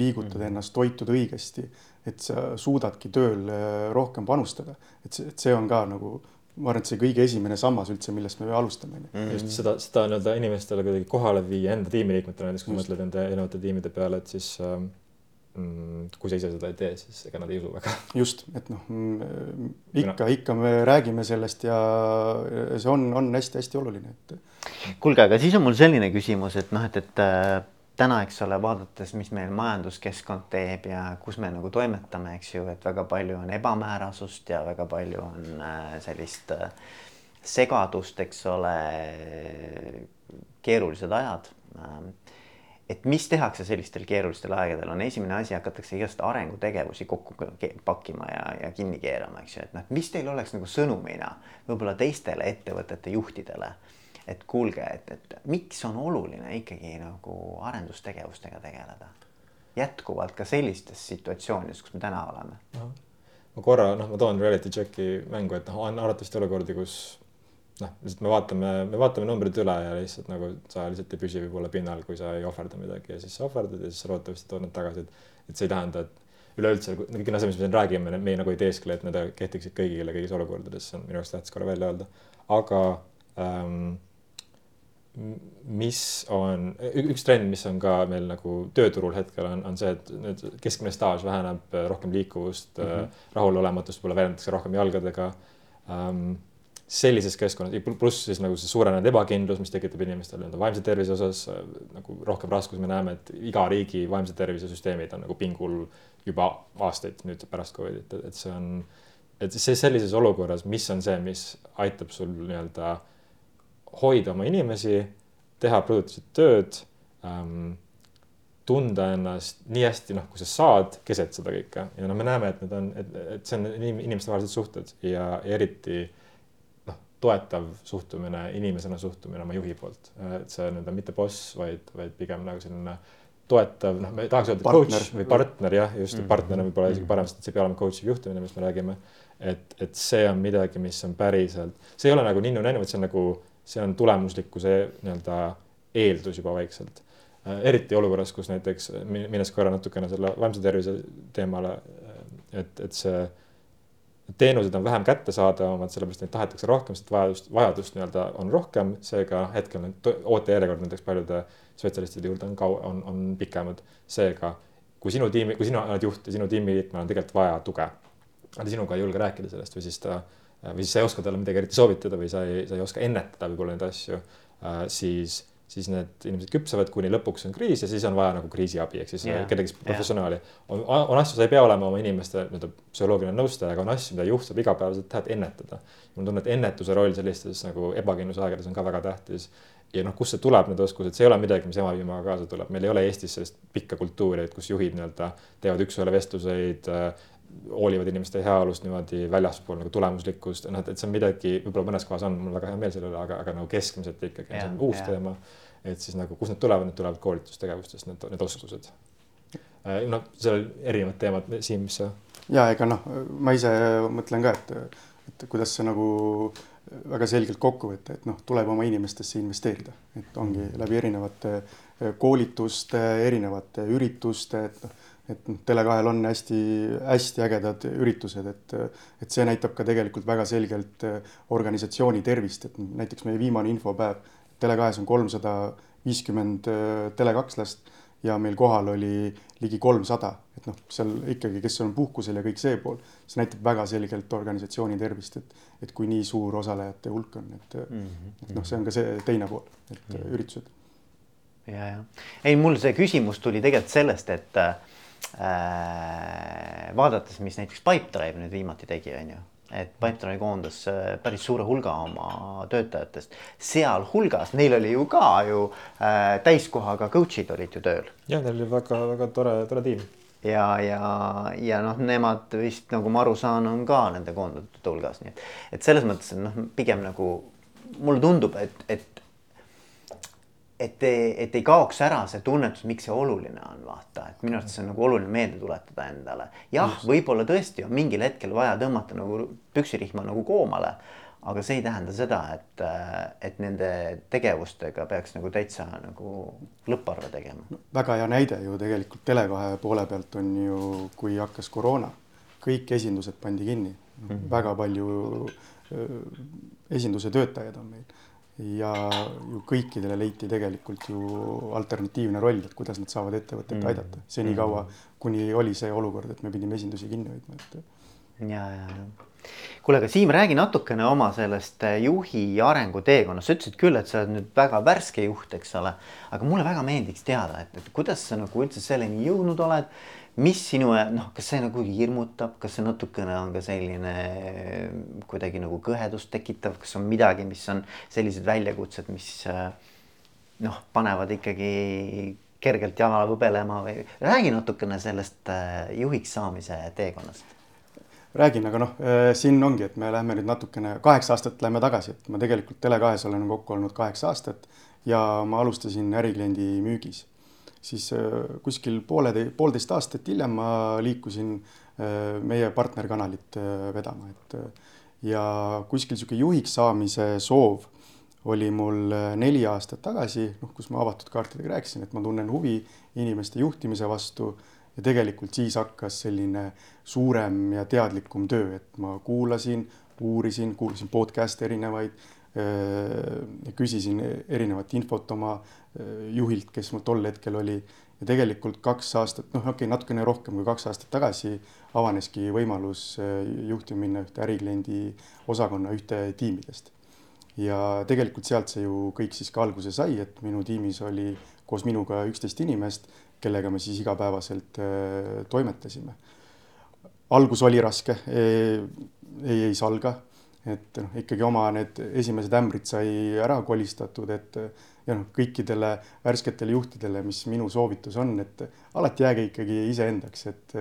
liigutad mm. ennast, toitud õigesti et sa suudadki tööl rohkem panustada, et see, et see on ka nagu ma arvan, et see kõige esimene sammas üldse, millest me alustame.
Mm. just seda, seda nii-öelda inimestele kuidagi kohale viia enda tiimiliikmetele, näiteks kui mõtled nende erinevate tiimide peale, et siis ähm, mm, kui sa ise seda ei tee, siis ega nad ei usu väga.
just, et noh, mm, ikka, ikka me räägime sellest ja see on, on hästi-hästi oluline, et.
kuulge, aga siis on mul selline küsimus, et noh, et, et äh, täna, eks ole, vaadates, mis meil majanduskeskkond teeb ja kus me nagu toimetame, eks ju, et väga palju on ebamäärasust ja väga palju on äh, sellist äh, segadust, eks ole, keerulised ajad. Et mis tehakse sellistel keerulistel aegadel, on esimene asi, hakatakse igast arengutegevusi kokku pakkima ja, ja kinni keerama, eks ju, et noh, mis teil oleks nagu sõnumina võib-olla teistele ettevõtete juhtidele et kuulge, et, et miks on oluline ikkagi nagu arendustegevustega tegeleda jätkuvalt ka sellistes situatsioonides, kus me täna oleme no.?
ma korra noh, ma toon reality check'i mängu, et noh, on arvatavasti olukordi, kus noh, lihtsalt me vaatame, me vaatame numbrid üle ja lihtsalt nagu sa lihtsalt ei püsi võib-olla pinnal, kui sa ei ohverda midagi ja siis sa ohverdad ja siis sa loodetavasti tood need tagasi, et, et see ei tähenda, et üleüldse kõik need asjad, mis me siin räägime, me nagu ei teeskle, et need kehtiksid kõigile kõigis olukordades, see on minu jaoks tähtis korra välja öelda. aga ähm, mis on, üks trend, mis on ka meil nagu tööturul hetkel on, on see, et nüüd keskmine staaž väheneb, rohkem liikuvust mm, -hmm. rahulolematust võib-olla väljendatakse rohkem jalgadega um,. sellises keskkonnas, pluss siis nagu see suurenenud ebakindlus, mis tekitab inimestel nii-öelda vaimse tervise osas nagu rohkem raskusi, me näeme, et iga riigi vaimse tervise süsteemid on nagu pingul juba aastaid nüüd pärast Covidit, et see on, et see sellises olukorras, mis on see, mis aitab sul nii-öelda hoida oma inimesi, teha produktiivset tööd ähm,, tunda ennast nii hästi, noh, kui sa saad keset seda kõike ja no me näeme, et need on, et, et see on inimestevahelised suhted ja eriti noh, toetav suhtumine, inimesena suhtumine oma juhi poolt, et see nüüd on mitte boss, vaid, vaid pigem nagu selline toetav, noh, me tahaks öelda coach või partner jah, just mm -hmm. partner on võib-olla isegi parem, sest see ei pea olema coach'i juhtimine, millest me räägime. et, et see on midagi, mis on päriselt, see ei ole nagu ninnu-nännu, vaid see on nagu see on tulemuslikkuse nii-öelda eeldus juba vaikselt. Äh, eriti olukorras, kus näiteks, minnes korra natukene selle vaimse tervise teemale, et, et see teenused on vähem kättesaadavamad, sellepärast neid tahetakse rohkem, sest vajadust, vajadust nii-öelda on rohkem, seega hetkel ootejärjekord näiteks paljude spetsialistide juurde on kau-, on, on pikemad. seega kui sinu tiimi, kui sina oled juht ja sinu tiimiliikmel on tegelikult vaja tuge, aga sinuga ei julge rääkida sellest või siis ta Äh, või siis sa ei oska talle midagi eriti soovitada või sa ei, sa ei oska ennetada võib-olla neid asju, äh, siis, siis need inimesed küpsevad, kuni lõpuks on kriis ja siis on vaja nagu kriisiabi, ehk siis yeah. kedagi professionaali yeah.. on, on asju, sa ei pea olema oma inimeste nii-öelda psühholoogiline nõustaja, aga on asju, mida juht saab igapäevaselt teha, et ennetada. mul on tunne, et ennetuse roll sellistes nagu ebakindluse aegades on ka väga tähtis ja noh, kust see tuleb, need oskused, see ei ole midagi, mis emapiimaga kaasa tuleb, meil ei ole Eestis sellist pikka kultuuri, et kus juhid nii-öelda teevad üks-ühele vestluseid äh,, hoolivad inimeste heaolust niimoodi väljaspool nagu tulemuslikkust, noh, et see on midagi, võib-olla mõnes kohas on, mul väga hea meel selle üle, aga, aga nagu keskmiselt ikkagi ja, see on uus ja. teema. et siis nagu, kust need tulevad, need tulevad koolitustegevustest, need, need oskused. Noh, seal on erinevad teemad, Siim, mis sa?
ja ega noh, ma ise mõtlen ka, et, et kuidas see nagu väga selgelt kokku võtta, et noh, tuleb oma inimestesse investeerida, et ongi läbi erinevate koolituste, erinevate ürituste, et noh et noh, Tele2-l on hästi-hästi ägedad üritused, et, et see näitab ka tegelikult väga selgelt äh, organisatsiooni tervist, et näiteks meie viimane infopäev Tele2-s on kolmsada viiskümmend äh, telekakslast ja meil kohal oli ligi kolmsada, et noh, seal ikkagi, kes on puhkusel ja kõik see pool, see näitab väga selgelt organisatsiooni tervist, et, et kui nii suur osalejate hulk on, et mm, -hmm. et noh, see on ka see teine pool, et mm -hmm. üritused.
ja, ja ei, mul see küsimus tuli tegelikult sellest, et äh, Äh, vaadates, mis näiteks Pipedrive nüüd viimati tegi, on ju, et Pipedrive koondas äh, päris suure hulga oma töötajatest, sealhulgas neil oli ju ka ju äh, täiskohaga coach'id olid ju tööl.
jah, neil oli väga-väga tore, tore tiim.
ja, ja, ja noh, nemad vist nagu ma aru saan, on ka nende koondatud hulgas, nii et, et selles mõttes, noh, pigem nagu mulle tundub, et, et et, et ei kaoks ära see tunnetus, miks see oluline on, vaata, et minu arust see on nagu oluline meelde tuletada endale. jah, võib-olla tõesti on mingil hetkel vaja tõmmata nagu püksirihma nagu koomale aga see ei tähenda seda, et, et nende tegevustega peaks nagu täitsa nagu lõpparve tegema no,.
väga hea näide ju tegelikult Tele2 poole pealt on ju, kui hakkas koroona, kõik esindused pandi kinni mm. -hmm. väga palju esinduse töötajaid on meil ja ju kõikidele leiti tegelikult ju alternatiivne roll, et kuidas nad saavad ettevõtet mm. aidata. Senikaua, kuni oli see olukord, et me pidime esindusi kinni hoidma, et.
ja, ja, ja kuule, aga Siim, räägi natukene oma sellest äh, juhi arenguteekonnast, sa ütlesid küll, et sa oled nüüd väga värske juht, eks ole, aga mulle väga meeldiks teada, et, et kuidas sa nagu üldse selleni jõudnud oled, mis sinu, noh, kas see nagu hirmutab, kas see natukene on ka selline kuidagi nagu kõhedust tekitav, kas on midagi, mis on sellised väljakutsed, mis äh, noh, panevad ikkagi kergelt jala võbelema või räägi natukene sellest äh, juhiks saamise teekonnast
räägin, aga noh, siin ongi, et me lähme nüüd natukene, kaheksa aastat lähme tagasi, et ma tegelikult Tele2-s olen kokku olnud kaheksa aastat ja ma alustasin ärikliendi müügis. Siis äh, kuskil poole, poolteist aastat hiljem ma liikusin äh, meie partnerkanalit vedama, et ja kuskil niisugune juhiks saamise soov oli mul neli aastat tagasi, noh, kus ma avatud kaartidega rääkisin, et ma tunnen huvi inimeste juhtimise vastu ja tegelikult siis hakkas selline suurem ja teadlikum töö, et ma kuulasin, uurisin, kuulasin podcast'e erinevaid küsisin erinevat infot oma juhilt, kes mul tol hetkel oli. ja tegelikult kaks aastat, noh, okei okay,, natukene rohkem kui kaks aastat tagasi avaneski võimalus juhtima minna ühte ärikliendi osakonna ühte tiimidest. ja tegelikult sealt see ju kõik siis ka alguse sai, et minu tiimis oli koos minuga üksteist inimest kellega me siis igapäevaselt äh, toimetasime. algus oli raske, ei, ei salga, et noh, ikkagi oma need esimesed ämbrid sai ära kolistatud, et ja noh, kõikidele värsketele juhtidele, mis minu soovitus on, et alati jääge ikkagi iseendaks, et,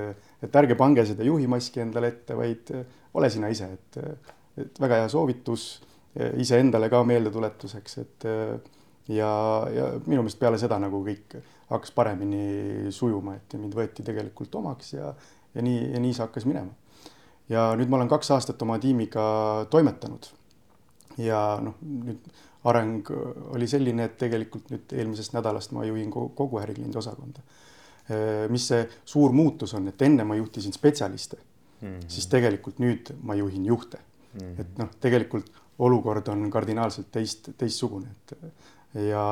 et ärge pange seda juhimaski endale ette, vaid ole sina ise, et, et väga hea soovitus iseendale ka meeldetuletuseks, et ja, ja minu meelest peale seda nagu kõik hakkas paremini sujuma, et mind võeti tegelikult omaks ja, ja nii, ja nii see hakkas minema. Ja nüüd ma olen kaks aastat oma tiimiga toimetanud. ja noh, nüüd areng oli selline, et tegelikult nüüd eelmisest nädalast ma juhin kogu ärikliendi osakonda. mis see suur muutus on, et enne ma juhtisin spetsialiste mm, -hmm. siis tegelikult nüüd ma juhin juhte mm. -hmm. et noh, tegelikult olukord on kardinaalselt teist, teistsugune, et ja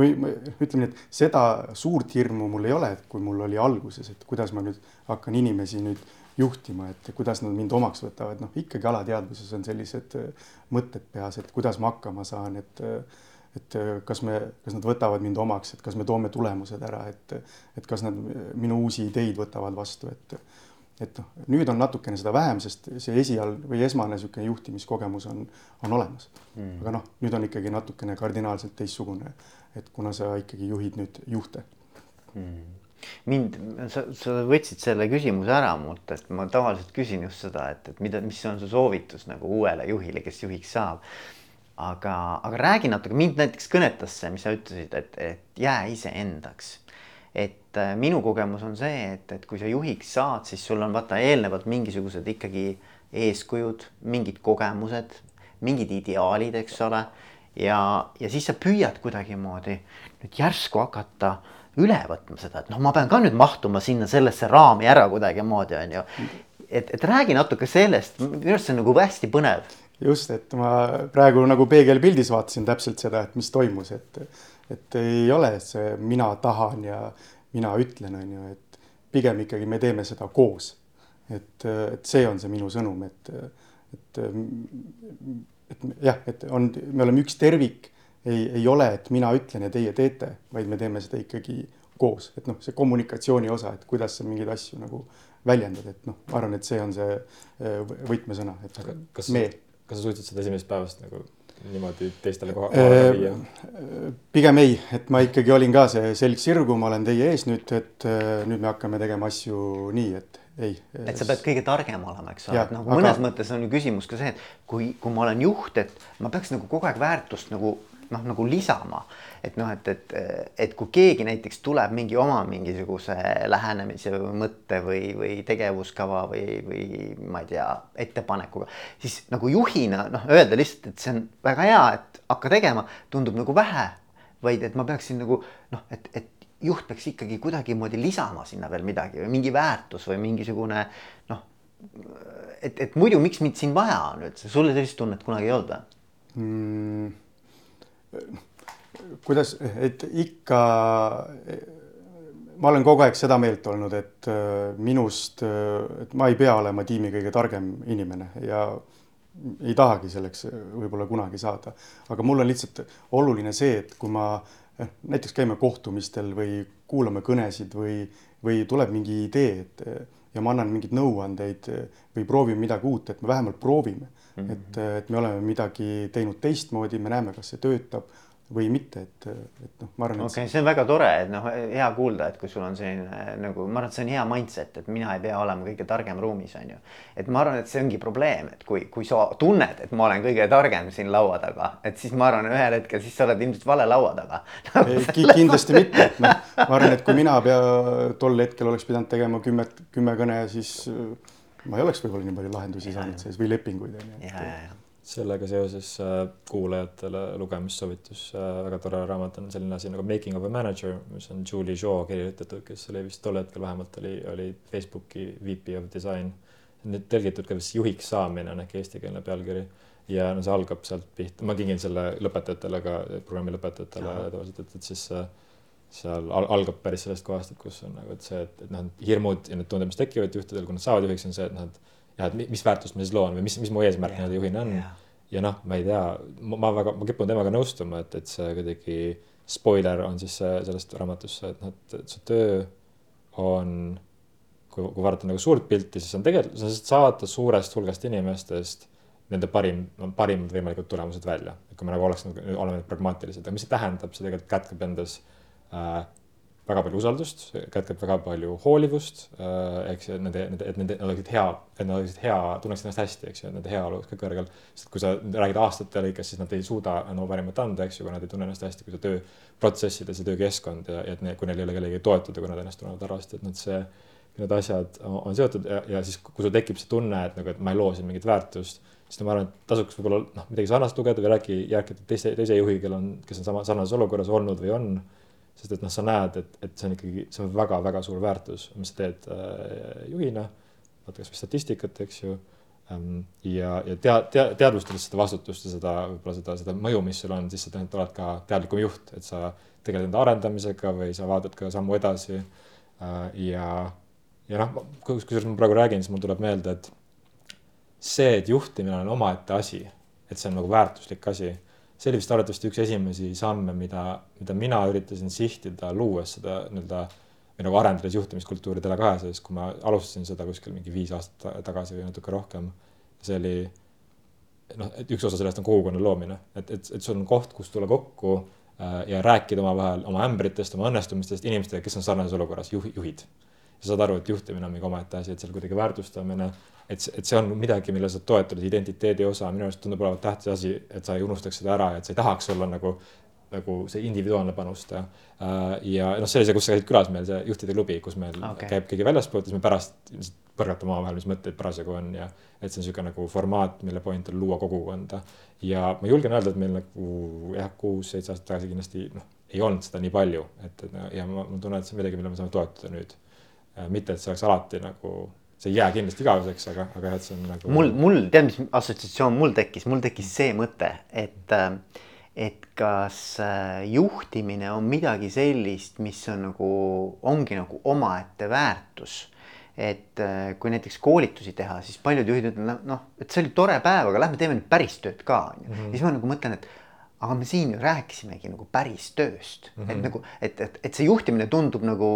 või ütleme nii, et seda suurt hirmu mul ei ole, kui mul oli alguses, et kuidas ma nüüd hakkan inimesi nüüd juhtima, et kuidas nad mind omaks võtavad, noh ikkagi alateadvuses on sellised äh, mõtted peas, et kuidas ma hakkama saan, et äh, et äh, kas me, kas nad võtavad mind omaks, et kas me toome tulemused ära, et et kas nad minu uusi ideid võtavad vastu, et et noh, nüüd on natukene seda vähem, sest see esialg või esmane niisugune juhtimiskogemus on, on olemas. Mm.. aga noh, nüüd on ikkagi natukene kardinaalselt teistsugune et kuna sa ikkagi juhid nüüd juhte
mm mind, sa, sa võtsid selle küsimuse ära mult, et ma tavaliselt küsin just seda, et, et mida, mis on su soovitus nagu uuele juhile, kes juhiks saab. aga, aga räägi natuke, mind näiteks kõnetas see, mis sa ütlesid, et, et jää iseendaks. et äh, minu kogemus on see, et, et kui sa juhiks saad, siis sul on vaata eelnevalt mingisugused ikkagi eeskujud, mingid kogemused, mingid ideaalid, eks ole ja, ja siis sa püüad kuidagimoodi nüüd järsku hakata üle võtma seda, et noh, ma pean ka nüüd mahtuma sinna sellesse raami ära kuidagimoodi on ju. et, et räägi natuke sellest, minu arust see on nagu hästi põnev.
just, et ma praegu nagu peegelpildis vaatasin täpselt seda, et mis toimus, et, et ei ole see mina tahan ja mina ütlen, on ju, et pigem ikkagi me teeme seda koos. et, et see on see minu sõnum, et, et et jah, et on, me oleme üks tervik, ei, ei ole, et mina ütlen ja teie teete, vaid me teeme seda ikkagi koos, et noh, see kommunikatsiooni osa, et kuidas sa mingeid asju nagu väljendad, et noh, ma arvan, et see on see äh, võtmesõna, et
kas me. kas sa suutsid seda esimesest päevast nagu niimoodi teistele koha, kohale viia?
pigem ei, et ma ikkagi olin ka see selg sirgu, ma olen teie ees nüüd, et nüüd me hakkame tegema asju nii, et ei.
et sa pead kõige targem olema, eks ole, et nagu mõnes aga... mõttes on ju küsimus ka see, et kui, kui ma olen juht, et ma peaks nagu kogu aeg väärtust nagu noh, nagu lisama. et noh, et, et, et kui keegi näiteks tuleb mingi oma mingisuguse lähenemise või mõtte või, või tegevuskava või, või ma ei tea, ettepanekuga, siis nagu juhina noh, öelda lihtsalt, et see on väga hea, et hakka tegema, tundub nagu vähe. vaid et ma peaksin nagu noh, et, et juht peaks ikkagi kuidagimoodi lisama sinna veel midagi või mingi väärtus või mingisugune noh. et, et muidu, miks mind siin vaja on üldse, sul sellist tunnet kunagi ei olnud või mm,?
kuidas, et ikka, ma olen kogu aeg seda meelt olnud, et äh, minust, äh, et ma ei pea olema tiimi kõige targem inimene ja ei tahagi selleks võib-olla kunagi saada, aga mul on lihtsalt oluline see, et kui ma näiteks käime kohtumistel või kuulame kõnesid või, või tuleb mingi idee, et ja ma annan mingeid nõuandeid või proovime midagi uut, et me vähemalt proovime mm. -hmm. et, et me oleme midagi teinud teistmoodi, me näeme, kas see töötab või mitte, et, et noh, ma arvan.
okei okay,, see on väga tore, et noh, hea kuulda, et kui sul on selline nagu, ma arvan, et see on hea mindset, et mina ei pea olema kõige targem ruumis, on ju. et ma arvan, et see ongi probleem, et kui, kui sa tunned, et ma olen kõige targem siin laua taga, et siis ma arvan, ühel hetkel siis sa oled ilmselt vale laua taga
kindlasti mitte, et noh, ma arvan, et kui mina pea tol hetkel oleks pidanud tegema kümmet, kümme kõne, siis ma ei oleks võib-olla nii palju lahendusi saanud sees või lepinguid on ju
sellega seoses äh, kuulajatele lugemissoovitus äh,, väga tore raamat on selline asi nagu Making of a Manager, mis on Julie Shaw kirjutatud, kes oli vist tol hetkel vähemalt oli, oli Facebooki VP of Design. nüüd tõlgitud ka vist juhiks saamine on ehk eestikeelne pealkiri. Ja no see algab sealt pihta, ma kingin selle lõpetajatele ka, programmi lõpetajatele tavaliselt, et, et siis äh, seal algab päris sellest kohast, et kus on nagu, et see, et, et noh, hirmud ja need tunded, mis tekivad juhtidel, kui nad saavad juhiks, on see, et noh, et jah, et mis väärtust ma siis loon või mis, mis mu eesmärk nii-öelda juhina on. ja noh, ma ei tea, ma väga, ma kipun temaga nõustuma, et, et see kuidagi spoiler on siis sellest raamatust et noh, et see töö on, kui, kui vaadata nagu suurt pilti, siis on tegelikult, see on saada suurest hulgast inimestest nende parim, parimad võimalikud tulemused välja. et kui me nagu oleks, oleme pragmaatilised, aga mis see tähendab, see tegelikult kätkeb endas äh, väga palju usaldust, kätkeb väga palju hoolivust, äh, eks nende, nende, et nende oleksid hea, et nad oleksid hea, tunneksid ennast hästi, eks ju, et nende heaolu oleks ka kõrgel. sest kui sa räägid aastate lõikes, siis nad ei suuda no parimat anda, eks ju, kui nad ei tunne ennast hästi, kui see tööprotsessides ja töökeskkond ja, ja et ne, kui neil ei ole kellegi toetada, kui nad ennast tunnevad halvasti, et noh, see, need asjad on, seotud ja, ja siis, kui sul tekib see tunne, et nagu, et ma ei loo siin mingit väärtust, siis ma arvan, et tasuks võib-olla noh, midagi sarnast lugeda või räägi, rääkida teise, teise juhiga, kel on, kes on sama, sarnases olukorras olnud või on sest et noh, sa näed, et, et see on ikkagi, see on väga-väga suur väärtus, mis sa teed äh, juhina, vaata kasvõi statistikat, eks ju ähm,. ja, ja tea-, tea-, teadvustades seda vastutust ja seda, võib-olla seda, seda mõju, mis sul on, siis sa tegelikult oled ka teadlikum juht, et sa tegeled enda arendamisega või sa vaatad ka sammu edasi äh,. ja, ja noh, kusjuures ma praegu räägin, siis mul tuleb meelde, et see, et juhtimine on omaette asi, et see on nagu väärtuslik asi see oli vist arvatavasti üks esimesi samme, mida, mida mina üritasin sihtida, luues seda nii-öelda või nagu arendades juhtimiskultuuri Tele2 sees, kui ma alustasin seda kuskil mingi viis aastat tagasi või natuke rohkem. see oli noh, et üks osa sellest on kogukonna loomine, et, et, et sul on koht, kus tulla kokku äh, ja rääkida omavahel oma ämbritest, oma õnnestumistest inimestega, kes on sarnases olukorras, juhi, juhid. Sa saad aru, et juhtimine on mingi omaette asi, et seal kuidagi väärtustamine et, et see on midagi, mille sa toetad, identiteedi osa, minu arust tundub olevat tähtis asi, et sa ei unustaks seda ära, et sa ei tahaks olla nagu, nagu see individuaalne panustaja. Äh, ja noh, see oli see, kus sa käisid külas meil, see juhtide klubi, kus meil okay. käib keegi väljaspoolt ja siis me pärast põrgatame omavahel, mis mõtteid parasjagu on ja et see on niisugune nagu formaat, mille point on luua kogukonda. ja ma julgen öelda, et meil nagu jah, kuus-seitse aastat tagasi kindlasti noh, ei olnud seda nii palju, et, et ja ma, ma tunnen, et see on midagi, mille me saame toetada nüüd. Äh, mitte, et see oleks alati nagu see ei jää kindlasti igaveseks, aga, aga jah, et see on nagu.
mul, mul tead, mis assotsiatsioon mul tekkis, mul tekkis see mõte, et, et kas äh, juhtimine on midagi sellist, mis on nagu, ongi nagu omaette väärtus et äh, kui näiteks koolitusi teha, siis paljud juhid ütlevad, noh, et see oli tore päev, aga lähme teeme nüüd päris tööd ka onju ja siis ma nagu mõtlen, et aga me siin ju rääkisimegi nagu päris tööst mm, -hmm. et mhm. nagu, et, et, et see juhtimine tundub nagu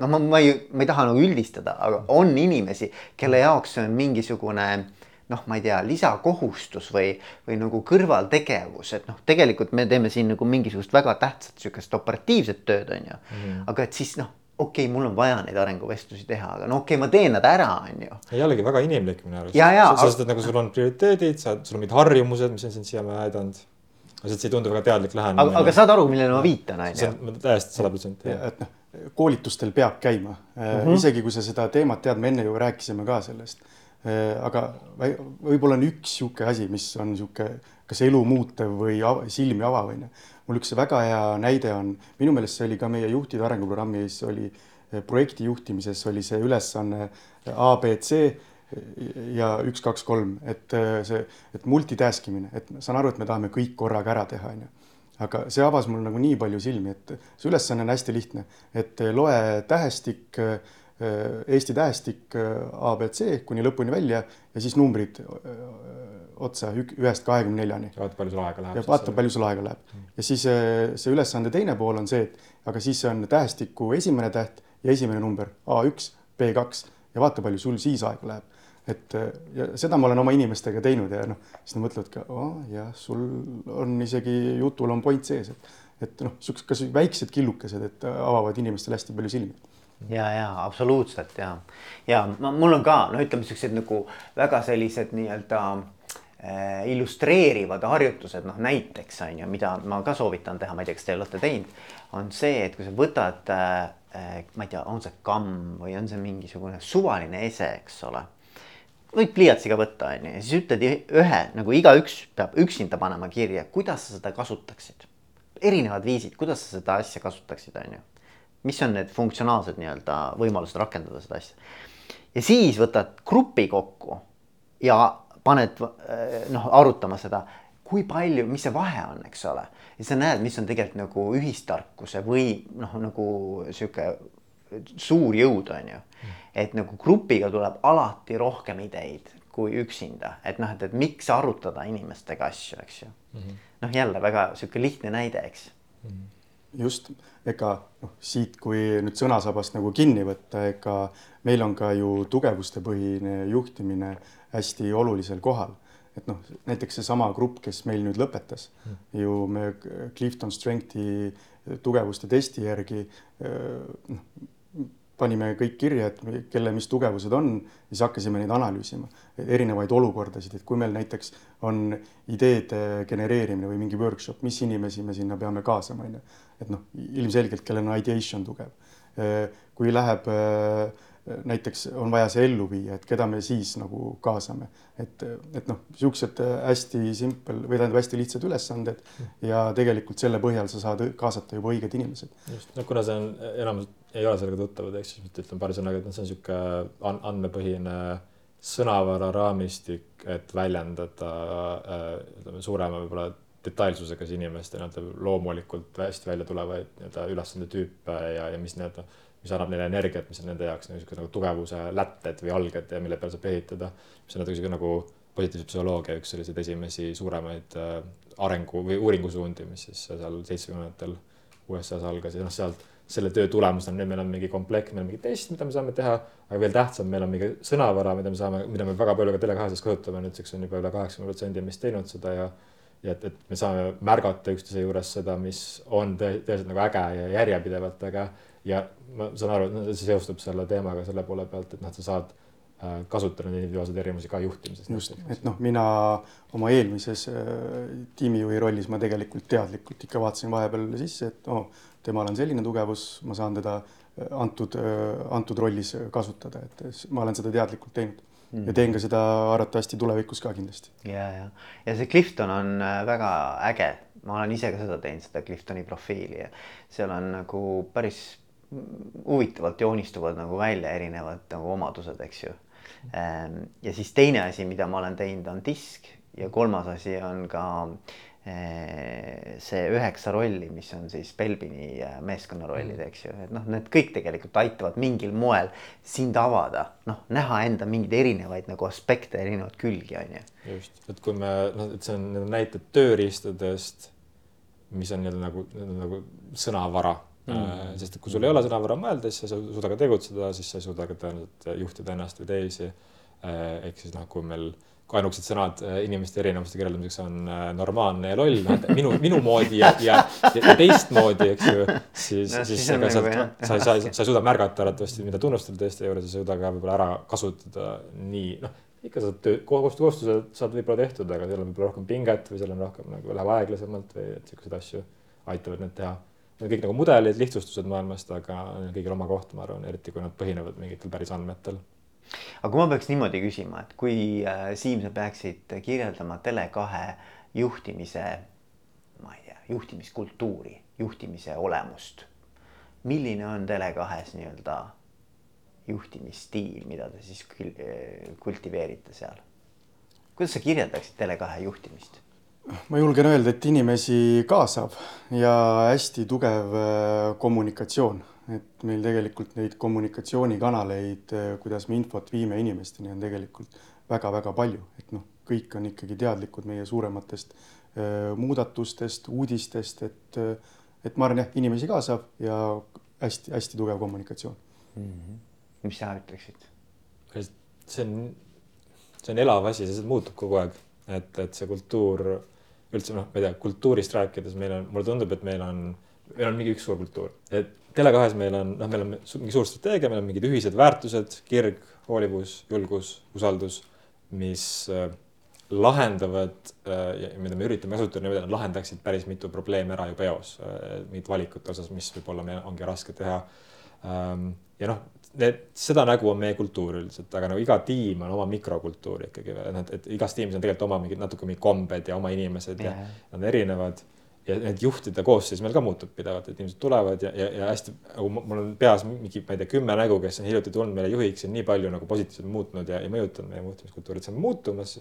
no ma, ma ei, ma ei taha nagu üldistada, aga on inimesi, kelle jaoks see on mingisugune noh, ma ei tea, lisakohustus või, või nagu kõrvaltegevus, et noh, tegelikult me teeme siin nagu mingisugust väga tähtsat sihukest operatiivset tööd, on ju mm. -hmm. aga et siis noh, okei okay,, mul on vaja neid arenguvestlusi teha, aga no okei okay,, ma teen nad ära, on ju.
jällegi väga inimlik minu arust.
sest
et nagu sul on prioriteedid, sa, sul on mingid harjumused, mis on sind siiamaani aidanud. aga see ei tundu väga teadlik lähenemine.
aga, aga saad aru, millele ma viitan, on
ju? täiesti sada protsenti.
et noh, koolitustel peab käima mm, -hmm. isegi kui sa seda teemat tead, me enne ju rääkisime ka sellest Äh, aga võib-olla on üks niisugune asi, mis on niisugune kas elu muutev või av silmi avav, onju. mul üks väga hea näide on, minu meelest see oli ka meie juhtide arenguprogrammis oli äh, projekti juhtimises oli see ülesanne A, B, C ja üks, kaks, kolm, et see, et multitask imine, et saan aru, et me tahame kõik korraga ära teha, onju aga see avas mul nagu nii palju silmi, et see ülesanne on hästi lihtne, et loe tähestik äh, Äh, Eesti tähestik äh, abc kuni lõpuni välja ja siis numbrid otsa ühest kahekümne neljani.
ja vaata, palju sul aega läheb.
ja vaata, palju sul aega läheb mm. ja siis see ülesande teine pool on see, et aga siis on tähestiku esimene täht ja esimene number A1, B2 ja vaata, palju sul siis aega läheb. Et ja seda ma olen oma inimestega teinud ja noh, siis nad mõtlevad ka, jah, sul on isegi jutul on point sees, et, et noh, siuksed kas väiksed killukesed, et avavad inimestele hästi palju silmi.
Ja, ja absoluutselt ja, ja ma, mul on ka noh, ütleme siuksed nagu väga sellised nii-öelda äh, illustreerivad harjutused, noh näiteks on ju, mida ma ka soovitan teha, ma ei tea, kas te olete teinud, on see, et kui sa võtad äh,, ma ei tea, on see kamm või on see mingisugune suvaline ese, eks ole võid pliiatsiga võtta, on ju, ja siis ütled ühe nagu igaüks peab üksinda panema kirja, kuidas sa seda kasutaksid. erinevad viisid, kuidas sa seda asja kasutaksid, on ju mis on need funktsionaalsed nii-öelda võimalused rakendada seda asja. ja siis võtad grupi kokku ja paned noh, arutama seda, kui palju, mis see vahe on, eks ole. ja sa näed, mis on tegelikult nagu ühistarkuse või noh, nagu sihuke suur jõud on ju. et nagu grupiga tuleb alati rohkem ideid kui üksinda, et noh, et, et miks arutada inimestega asju, eks ju mm -hmm.. noh, jälle väga sihuke lihtne näide, eks mm. -hmm
just, ega noh, siit, kui nüüd sõnasabast nagu kinni võtta, ega meil on ka ju tugevustepõhine juhtimine hästi olulisel kohal. et noh, näiteks seesama grupp, kes meil nüüd lõpetas mm. ju me Clifton Strengthi tugevuste testi järgi noh, panime kõik kirja, et kelle mis tugevused on, siis hakkasime neid analüüsima, erinevaid olukordasid, et kui meil näiteks on ideede genereerimine või mingi workshop, mis inimesi me sinna peame kaasama, onju. et noh, ilmselgelt, kellel on ideation tugev. kui läheb näiteks on vaja see ellu viia, et keda me siis nagu kaasame, et, et noh, niisugused hästi simpel või tähendab hästi lihtsad ülesanded ja tegelikult selle põhjal sa saad kaasata juba õiged inimesed.
just, no kuna see on, enamus ei ole sellega tuttavad, ehk siis ütlen paari sõnaga, et noh, see on niisugune andmepõhine sõnavara raamistik, et väljendada äh, ütleme suurema võib-olla detailsusega siis inimeste nii-öelda loomulikult hästi välja tulevaid nii-öelda ülesande tüüpe ja, ja mis nii-öelda mis annab neile energiat, mis on nende jaoks niisugune nagu tugevuse lätted või alged ja mille peal saab ehitada. mis on natuke nagu positiivse psühholoogia üks selliseid esimesi suuremaid äh, arengu või uuringusuundi, mis siis seal seitsmekümnendatel USA-s algas ja noh, sealt selle töö tulemusena nüüd meil on mingi komplekt, meil on mingi test, mida me saame teha, aga veel tähtsam, meil on mingi sõnavara, mida me saame, mida me väga palju ka Tele2-s kasutame, nüüdseks on juba üle kaheksakümne protsendi meist teinud seda ja ja et, et me saame märgata üksteise juures seda, mis on tõeliselt nagu äge ja järjepidevalt äge ja ma saan aru, et see seostub selle teemaga selle poole pealt, et noh, sa saad äh, kasutada individuaalseid erinevusi ka juhtimises.
just, et noh, mina oma eelmises äh, tiimijuhi rollis ma tegelikult teadlikult ikka vaatasin vahepeal sisse, et oh, temal on selline tugevus, ma saan teda äh, antud, antud rollis kasutada, et ma olen seda teadlikult teinud mm. ja teen ka seda arvatavasti tulevikus ka kindlasti.
ja, ja, ja see Clifton on väga äge, ma olen ise ka seda teinud, seda Cliftoni profiili ja seal on nagu päris huvitavalt joonistuvad nagu välja erinevad nagu omadused, eks ju. Ehm, ja siis teine asi, mida ma olen teinud, on disk ja kolmas asi on ka eh, see üheksa rolli, mis on siis Belbini meeskonna rollid, mm. eks ju, et noh, need kõik tegelikult aitavad mingil moel sind avada, noh, näha enda mingeid erinevaid nagu aspekte, erinevaid külgi, on ju.
just, et kui me noh, et see on need näited tööriistadest, mis on nii-öelda nagu, nagu sõnavara mm.. sest et kui sul ei ole sõnavara mõelda, siis sa ei suuda ka tegutseda, siis sa ei suuda ka tõenäoliselt juhtida ennast või teisi. ehk siis noh, kui meil kui ainukesed sõnad inimeste erinevuste kirjeldamiseks on normaalne ja loll, noh minu, minu moodi ja, ja, ja teistmoodi, eks ju, siis no,, siis ega sealt nagu, sa ei, sa ei, sa ei suuda märgata arvatavasti, mida tunnustada teiste juures, sa ei suuda ka võib-olla ära kasutada nii, noh, ikka saad töö, kohustused saad võib-olla tehtud, aga seal on võib-olla rohkem pinget või seal on rohkem nagu läheb aeglasemalt või et sihukeseid asju aitavad need teha. Need on kõik nagu mudelid, lihtsustused maailmast, aga kõigil oma koht, ma arvan, eriti kui nad põhinevad mingitel päris andmetel.
Aga kui ma peaks niimoodi küsima, et kui äh, Siim, sa peaksid kirjeldama Tele2 juhtimise, ma ei tea, juhtimiskultuuri, juhtimise olemust. milline on Tele2-s nii-öelda juhtimisstiil, mida te siis kultiveerite seal? kuidas sa kirjeldaksid Tele2 juhtimist?
ma julgen öelda, et inimesi kaasab ja hästi tugev äh, kommunikatsioon, et meil tegelikult neid kommunikatsioonikanaleid, äh, kuidas me infot viime inimesteni, on tegelikult väga-väga palju, et noh, kõik on ikkagi teadlikud meie suurematest äh, muudatustest, uudistest, et, et ma arvan jah, inimesi kaasab ja hästi-hästi tugev kommunikatsioon mm.
-hmm. mis sa ütleksid?
see on, see on elav asi, see muutub kogu aeg, et, et see kultuur üldse noh, ma ei tea, kultuurist rääkides meil on, mulle tundub, et meil on, meil on mingi üks suur kultuur, et Tele2-s meil on, noh, meil on mingi suur strateegia, meil on mingid ühised väärtused, kirg, hoolivus, julgus, usaldus, mis äh, lahendavad äh, mida me üritame kasutada niimoodi, et nad lahendaksid päris mitu probleemi ära juba eos äh,, mingite valikute osas, mis võib-olla meil ongi raske teha ähm,. ja noh, need, seda nägu on meie kultuur üldiselt, aga nagu iga tiim on oma mikrokultuur ikkagi veel, et, et igas tiimis on tegelikult oma mingid natuke mingid kombed ja oma inimesed ja, ja nad on erinevad. Ja need juhtide koosseis meil ka muutub pidevalt, et inimesed tulevad ja, ja, ja hästi nagu mul on peas mingi, ma ei tea, kümme nägu, kes on hiljuti tulnud meile juhiks ja nii palju nagu positiivselt muutnud ja, ja mõjutanud meie juhtimiskultuuri, et see on muutumas.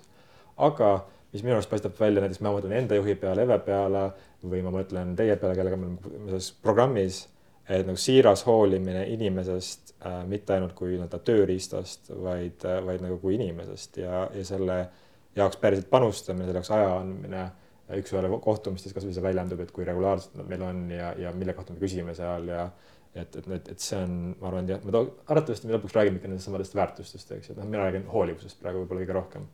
aga mis minu arust paistab välja, näiteks ma mõtlen enda juhi peale, Eve peale või ma mõtlen teie peale, kellega me oleme selles programmis et nagu siiras hoolimine inimesest äh,, mitte ainult kui nii-öelda tööriistast, vaid äh,, vaid nagu kui inimesest ja, ja selle jaoks päriselt panustamine, selle jaoks aja andmine üks-ühele kohtumistes kasvõi see väljendub, et kui regulaarselt nad meil on ja, ja mille kohta me küsime seal ja et, et, et, et see on, ma arvan, jah, me arvatavasti me lõpuks räägime ikka nendest samadest väärtustest, eks et noh, mina räägin hoolivusest praegu võib-olla kõige rohkem.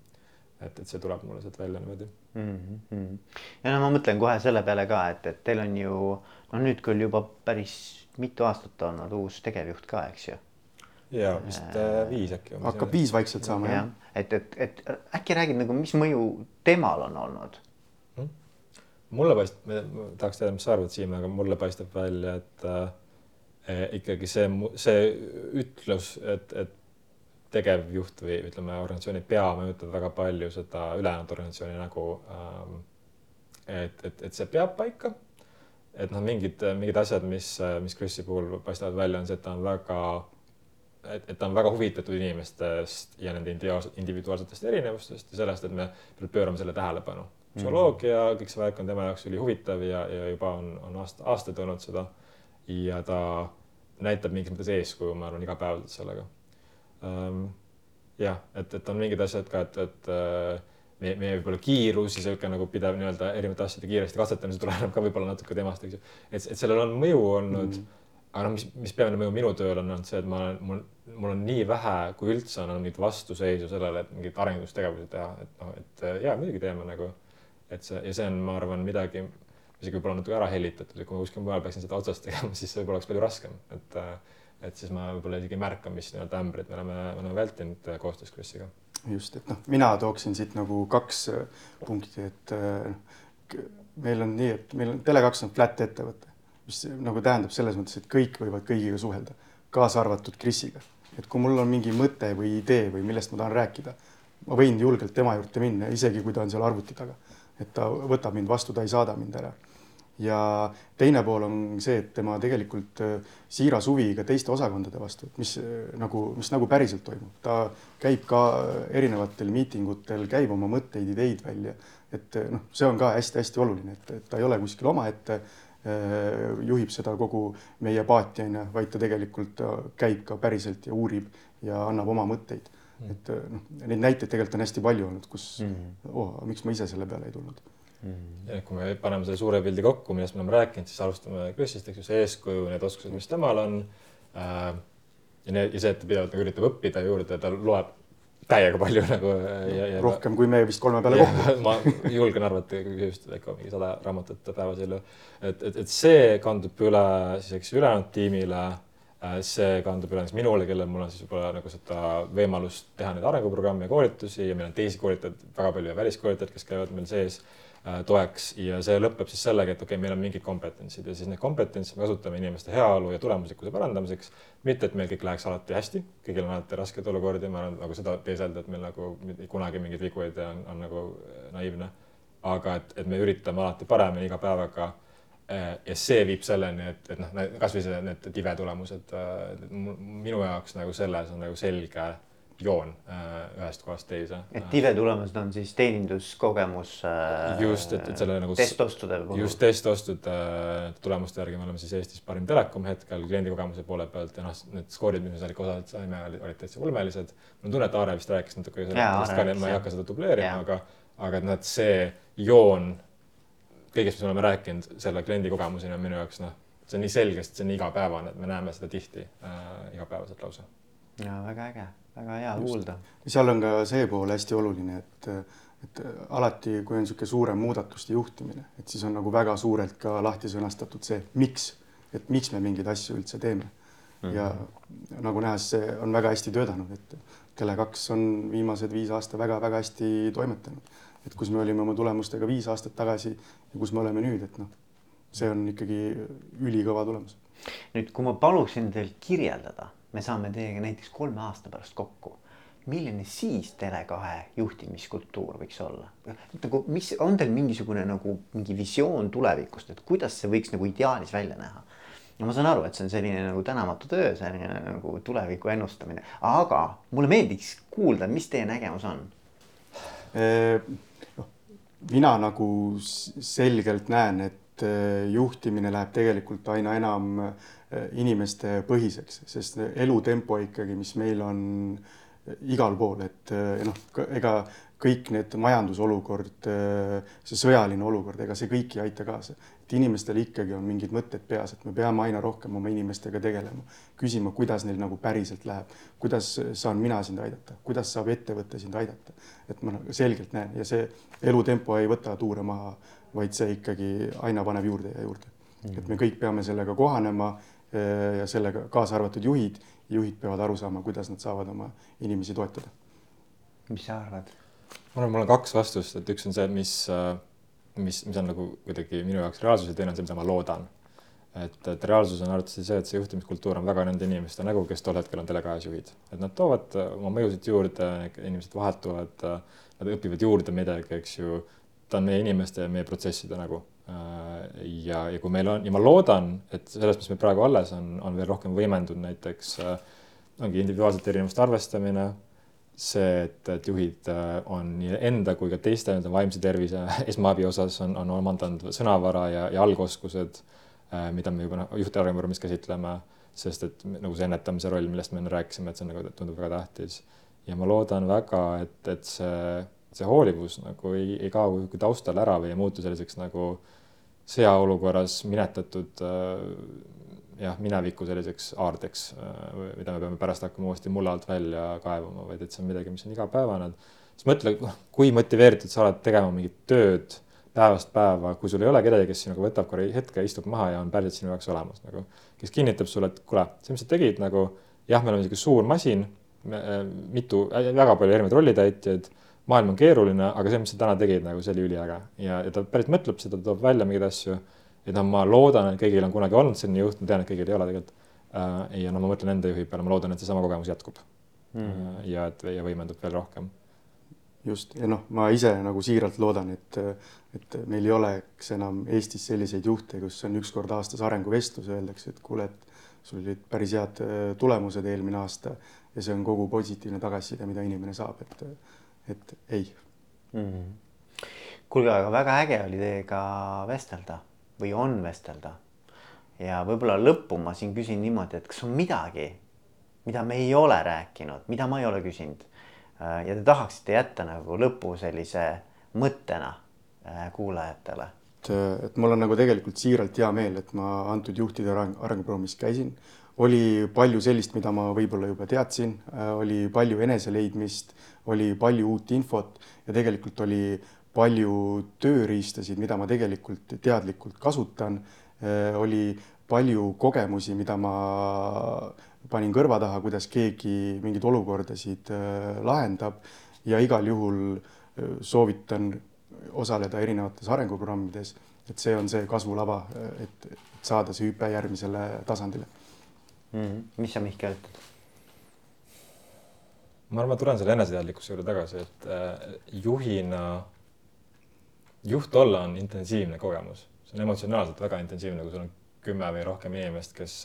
et, et see tuleb mulle sealt välja niimoodi
mm. -hmm. ja no ma mõtlen kohe selle peale ka, et, et teil on ju no nüüd küll juba päris mitu aastat olnud uus tegevjuht ka, eks ju.
ja vist äh, viis äkki.
hakkab viis vaikselt saama jah ja..
et, et, et äkki räägid nagu, mis mõju temal on olnud?
Mulle paistab, ma tahaks teada, mis sa arvad, Siim, aga mulle paistab välja, et äh, ikkagi see, see ütlus, et, et tegevjuht või ütleme, organisatsiooni pea mõjutab väga palju seda ülejäänud organisatsiooni nägu ähm,. et, et, et see peab paika et noh, mingid, mingid asjad, mis, mis Krisi puhul paistavad välja, on see, et ta on väga, et, et ta on väga huvitatud inimestest ja nende individuaalsetest erinevustest ja sellest, et me pöörame selle tähelepanu. Psühholoogia mm, -hmm. kõik see värk on tema jaoks ülihuvitav ja, ja juba on, on aasta, aastaid olnud seda. ja ta näitab mingis mõttes eeskuju, ma arvan, igapäevaselt sellega um,. jah, et, et on mingid asjad ka, et, et uh, meie, meie võib-olla kiirus ja sihuke nagu pidev nii-öelda erinevate asjade kiiresti katsetamise tuleneb ka võib-olla natuke temast, eks ju. et, et sellel on mõju olnud mm. -hmm. aga noh, mis, mis peamine mõju minu tööle on olnud see, et ma olen, mul, mul on nii vähe, kui üldse on mingit vastuseisu sellele, et mingeid arendustegevusi teha, et noh, et ja muidugi teeme nagu. Et see ja see on, ma arvan, midagi isegi võib-olla natuke ära hellitatud, et kui ma kuskil mujal peaksin seda otsast tegema, siis võib-olla oleks palju raskem, et et siis ma võib-olla isegi ei märka, mis nii-öelda ämbrid me oleme, me oleme vältinud koostöös Krisiga
just, et noh, mina tooksin siit nagu kaks äh, punkti, et äh, meil on nii, et meil on Tele2 on flat ettevõte, mis nagu tähendab selles mõttes, et kõik võivad kõigiga suhelda, kaasa arvatud Krisiga. et kui mul on mingi mõte või idee või millest ma tahan rääkida, ma võin julgelt tema juurde minna, isegi kui ta on seal arvuti taga, et ta võtab mind vastu, ta ei saada mind ära. Ja teine pool on see, et tema tegelikult äh, siiras huvi ka teiste osakondade vastu, et mis äh, nagu, mis nagu päriselt toimub, ta käib ka erinevatel miitingutel, käib oma mõtteid, ideid välja, et äh, noh, see on ka hästi-hästi oluline, et, et ta ei ole kuskil omaette, juhib seda kogu meie paati onju, vaid ta tegelikult käib ka päriselt ja uurib ja annab oma mõtteid. Et noh, neid näiteid tegelikult on hästi palju olnud, kus mm. oh, miks ma ise selle peale ei tulnud
mm.. ja kui me paneme selle suure pildi kokku, millest me oleme rääkinud, siis alustame Krisist, eks ju, see eeskuju, need oskused, mis temal on äh,. ja need ja see, et ta pidevalt nagu üritab õppida juurde, ta loeb täiega palju [laughs] nagu ja, ja
rohkem kui me vist kolme peale kokku. [laughs]
ma julgen arvata, just ikka mingi sada raamatut päevas ellu. et, et, et see kandub üle siis eks ülejäänud tiimile. Äh, see kandub üle näiteks minule, kellel mul on siis võib-olla nagu seda võimalust teha neid arenguprogramme ja koolitusi ja meil on teisi koolitajaid väga palju ja väliskoolitajaid, kes käivad meil sees Äh, toeks ja see lõpeb siis sellega, et okei okay,, meil on mingid kompetentsid ja siis neid kompetentse me kasutame inimeste heaolu ja tulemuslikkuse parandamiseks. mitte, et meil kõik läheks alati hästi, kõigil on alati raskeid olukordi, ma arvan, nagu seda teeselda, et meil nagu kunagi mingeid vigu ei tee, on, on nagu äh, naiivne. aga et, et me üritame alati paremini iga päevaga. Äh, ja see viib selleni, et, et noh, kasvõi see, need tive tulemused minu jaoks nagu selles on nagu selge joon äh, ühest kohast teise.
et TV tulemused on siis teeninduskogemus.
Äh, just, et, et selle nagu.
testostude
puhul. just testostude tulemuste järgi me oleme siis Eestis parim telekom hetkel kliendikogemuse poole pealt ja noh, need skoorid, mis me seal osaliselt saime, olid täitsa ulmelised. mul on tunne, et Aare vist rääkis natuke sellest ka, nii et ma ei hakka seda dubleerima, aga, aga noh, et see joon kõigest, mis me oleme rääkinud, selle kliendi kogemuseni on minu jaoks noh, see on nii selge, sest see on igapäevane, et me näeme seda tihti äh, igapäevaselt lausa.
ja väga äge väga hea kuulda.
seal on ka see pool hästi oluline, et, et alati, kui on niisugune suurem muudatuste juhtimine, et siis on nagu väga suurelt ka lahti sõnastatud see, miks, et miks me mingeid asju üldse teeme mm. -hmm. ja nagu näha, see on väga hästi töötanud, et Tele2 on viimased viis aasta väga-väga hästi toimetanud. et kus me olime oma tulemustega viis aastat tagasi ja kus me oleme nüüd, et noh, see on ikkagi ülikõva tulemus.
nüüd, kui ma paluksin teil kirjeldada me saame teiega näiteks kolme aasta pärast kokku. milline siis Tele2 juhtimiskultuur võiks olla? nagu mis on teil mingisugune nagu mingi visioon tulevikust, et kuidas see võiks nagu ideaalis välja näha? ja ma saan aru, et see on selline nagu tänamatu töö, selline nagu tuleviku ennustamine, aga mulle meeldiks kuulda, mis teie nägemus on.
noh, mina nagu selgelt näen, et eh, juhtimine läheb tegelikult aina enam äh, Äh, inimeste põhiseks, sest elutempo ikkagi, mis meil on äh, igal pool, et äh, noh, ega kõik need majandusolukord, see sõjaline olukord, ega see kõik ei aita kaasa. et inimestel ikkagi on mingid mõtted peas, et me peame aina rohkem oma inimestega tegelema, küsima, kuidas neil nagu päriselt läheb, kuidas saan mina sind aidata, kuidas saab ettevõte sind aidata. et ma nagu selgelt näen ja see elutempo ei võta tuure maha, vaid see ikkagi aina paneb juurde ja juurde mm. et me kõik peame sellega kohanema Äh, ja sellega kaasa arvatud juhid, juhid peavad aru saama, kuidas nad saavad oma inimesi toetada.
mis sa arvad?
Ma arvan, mul on kaks vastust, et üks on see, mis, äh, mis, mis on nagu kuidagi minu jaoks reaalsus ja teine on see, mida ma loodan. et, et reaalsus on arvatavasti see, et see juhtimiskultuur on väga nende inimeste nägu, kes tol hetkel on Tele2-s juhid, et nad toovad äh, oma mõjusid juurde, inimesed vahetuvad, nad õpivad juurde midagi, eks ju. ta on meie inimeste ja meie protsesside nägu Äh, ja, ja kui meil on ja ma loodan, et sellest, mis meil praegu alles on, on veel rohkem võimendunud näiteks äh, ongi individuaalsete erinevuste arvestamine. See, et, et juhid äh, on nii enda kui ka teiste nii-öelda vaimse tervise [laughs] esmaabi osas on, on omandanud sõnavara ja, ja algoskused, mida me juba noh, juhtide arenguprogrammis käsitleme, sest et nagu see ennetamise roll, millest me enne rääkisime, et see on nagu tundub väga tähtis. ja ma loodan väga, et, et see see hoolivus nagu ei, ei kao kuhugi taustale ära või ei muutu selliseks nagu sõjaolukorras minetatud äh, jah, mineviku selliseks aardeks, äh, mida me peame pärast hakkama uuesti mulla alt välja kaevama, vaid et see on midagi, mis on igapäevane. siis mõtle, kui motiveeritud sa oled tegema mingit tööd päevast päeva, kui sul ei ole kedagi, kes sinuga võtab korra hetke, istub maha ja on päriselt sinu jaoks olemas nagu, kes kinnitab sulle, et kuule, see, mis sa tegid nagu jah, me oleme niisugune suur masin, äh, mitu, väga palju erinevaid rollitäitjaid maailm on keeruline, aga see, mis sa täna tegid, nagu see oli üliäge ja, ja ta päris mõtleb seda, toob välja mingeid asju. Et noh, ma loodan, et kõigil on kunagi olnud selline juht, ma tean, et kõigil ei ole tegelikult äh,. ja no ma mõtlen enda juhi peale, ma loodan, et seesama kogemus jätkub mm.. ja et ja võimendub veel rohkem.
just ja noh, ma ise nagu siiralt loodan, et, et meil ei oleks enam Eestis selliseid juhte, kus on üks kord aastas arenguvestlus, öeldakse, et kuule, et sul olid päris head äh, tulemused eelmine aasta ja see on kogu positiivne tagasiside, mida inimene saab, et et ei mm. -hmm.
kuulge, aga väga äge oli teiega vestelda või on vestelda. ja võib-olla lõppu ma siin küsin niimoodi, et kas on midagi, mida me ei ole rääkinud, mida ma ei ole küsinud äh, ja te tahaksite jätta nagu lõpu sellise mõttena äh, kuulajatele
et, et mul on nagu tegelikult siiralt hea meel, et ma antud juhtide areng, arenguprogrammis käisin. oli palju sellist, mida ma võib-olla juba teadsin, oli palju eneseleidmist, oli palju uut infot ja tegelikult oli palju tööriistasid, mida ma tegelikult teadlikult kasutan. oli palju kogemusi, mida ma panin kõrva taha, kuidas keegi mingeid olukordasid lahendab ja igal juhul soovitan osaleda erinevates arenguprogrammides, et see on see kasvulava, et, et saada see hüpe järgmisele tasandile
mm. -hmm. mis sa, Mihkel, ütled?
ma arvan, ma tulen selle eneseteadlikkuse juurde tagasi, et äh, juhina, juht olla on intensiivne kogemus, see on emotsionaalselt väga intensiivne, kui sul on kümme või rohkem inimest, kes,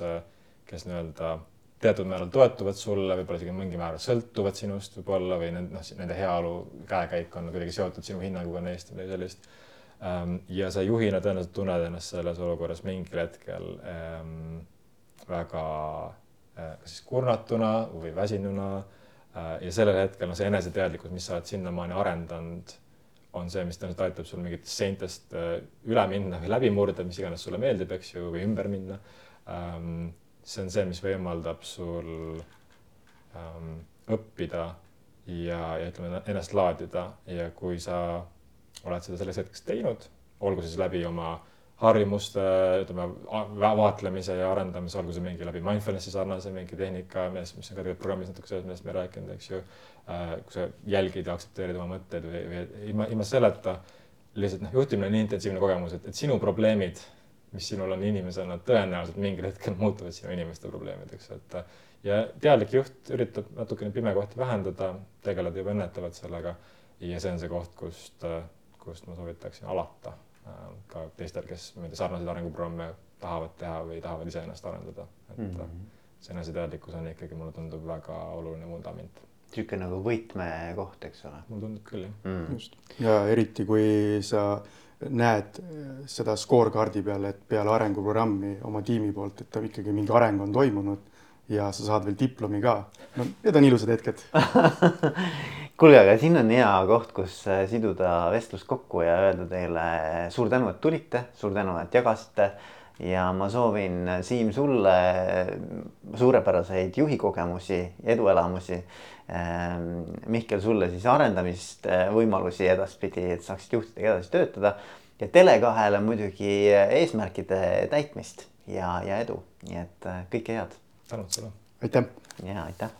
kes nii-öelda teatud määral toetuvad sulle, võib-olla isegi mingil määral sõltuvad sinust võib-olla või nende, noh, nende heaolu käekäik on kuidagi seotud sinu hinnanguga neist või sellist. Ähm, ja sa juhina tõenäoliselt tunned ennast selles olukorras mingil hetkel ähm, väga äh, kas siis kurnatuna või väsinuna äh,. ja sellel hetkel noh, see eneseteadlikkus, mis sa oled sinnamaani arendanud, on see, mis tõenäoliselt aitab sul mingitest seintest äh, üle minna või läbi murda, mis iganes sulle meeldib, eks ju, või ümber minna ähm, see on see, mis võimaldab sul ähm, õppida ja, ja ütleme ennast laadida. Ja kui sa oled seda selleks hetkeks teinud, olgu siis läbi oma harjumuste, ütleme vaatlemise ja arendamise, olgu see mingi läbi mindfulness'i sarnase mingi tehnika, mis, mis on ka tegelikult programmis natuke sellest, millest me rääkinud, eks ju äh,. kui sa jälgid ja aktsepteerid oma mõtteid või, või ilma, ilma selleta lihtsalt noh, juhtimine on nii intensiivne kogemus, et, et sinu probleemid mis sinul on inimesena, tõenäoliselt mingil hetkel muutuvad sinu inimeste probleemideks, et ja teadlik juht üritab natukene pimekohti vähendada, tegeleda juba ennetavalt sellega ja see on see koht, kust, kust ma soovitaksin alata ka teistel, kes ma ei tea, sarnaseid arenguprogramme tahavad teha või tahavad iseennast arendada, et mm -hmm. see eneseteadlikkus on ikkagi, mulle tundub väga oluline vundament.
Niisugune nagu võtmekoht, eks ole.
mulle tundub küll jah.
Mm.. just. Ja eriti, kui sa näed seda skoorkaardi peal, et peale arenguprogrammi oma tiimi poolt, et ikkagi mingi areng on toimunud ja sa saad veel diplomi ka. no need on ilusad hetked [laughs]
kuulge, aga siin on hea koht, kus äh, siduda vestlus kokku ja öelda teile suur tänu, et tulite, suur tänu, et jagasite ja ma soovin, Siim, sulle suurepäraseid juhikogemusi, eduelamusi. Ähm, Mihkel, sulle siis arendamist, äh, võimalusi edaspidi, et saaksid juhtidega edasi töötada ja Tele2-le muidugi eesmärkide täitmist ja, ja edu, nii et äh, kõike head.
Tänud sulle.
aitäh.
ja aitäh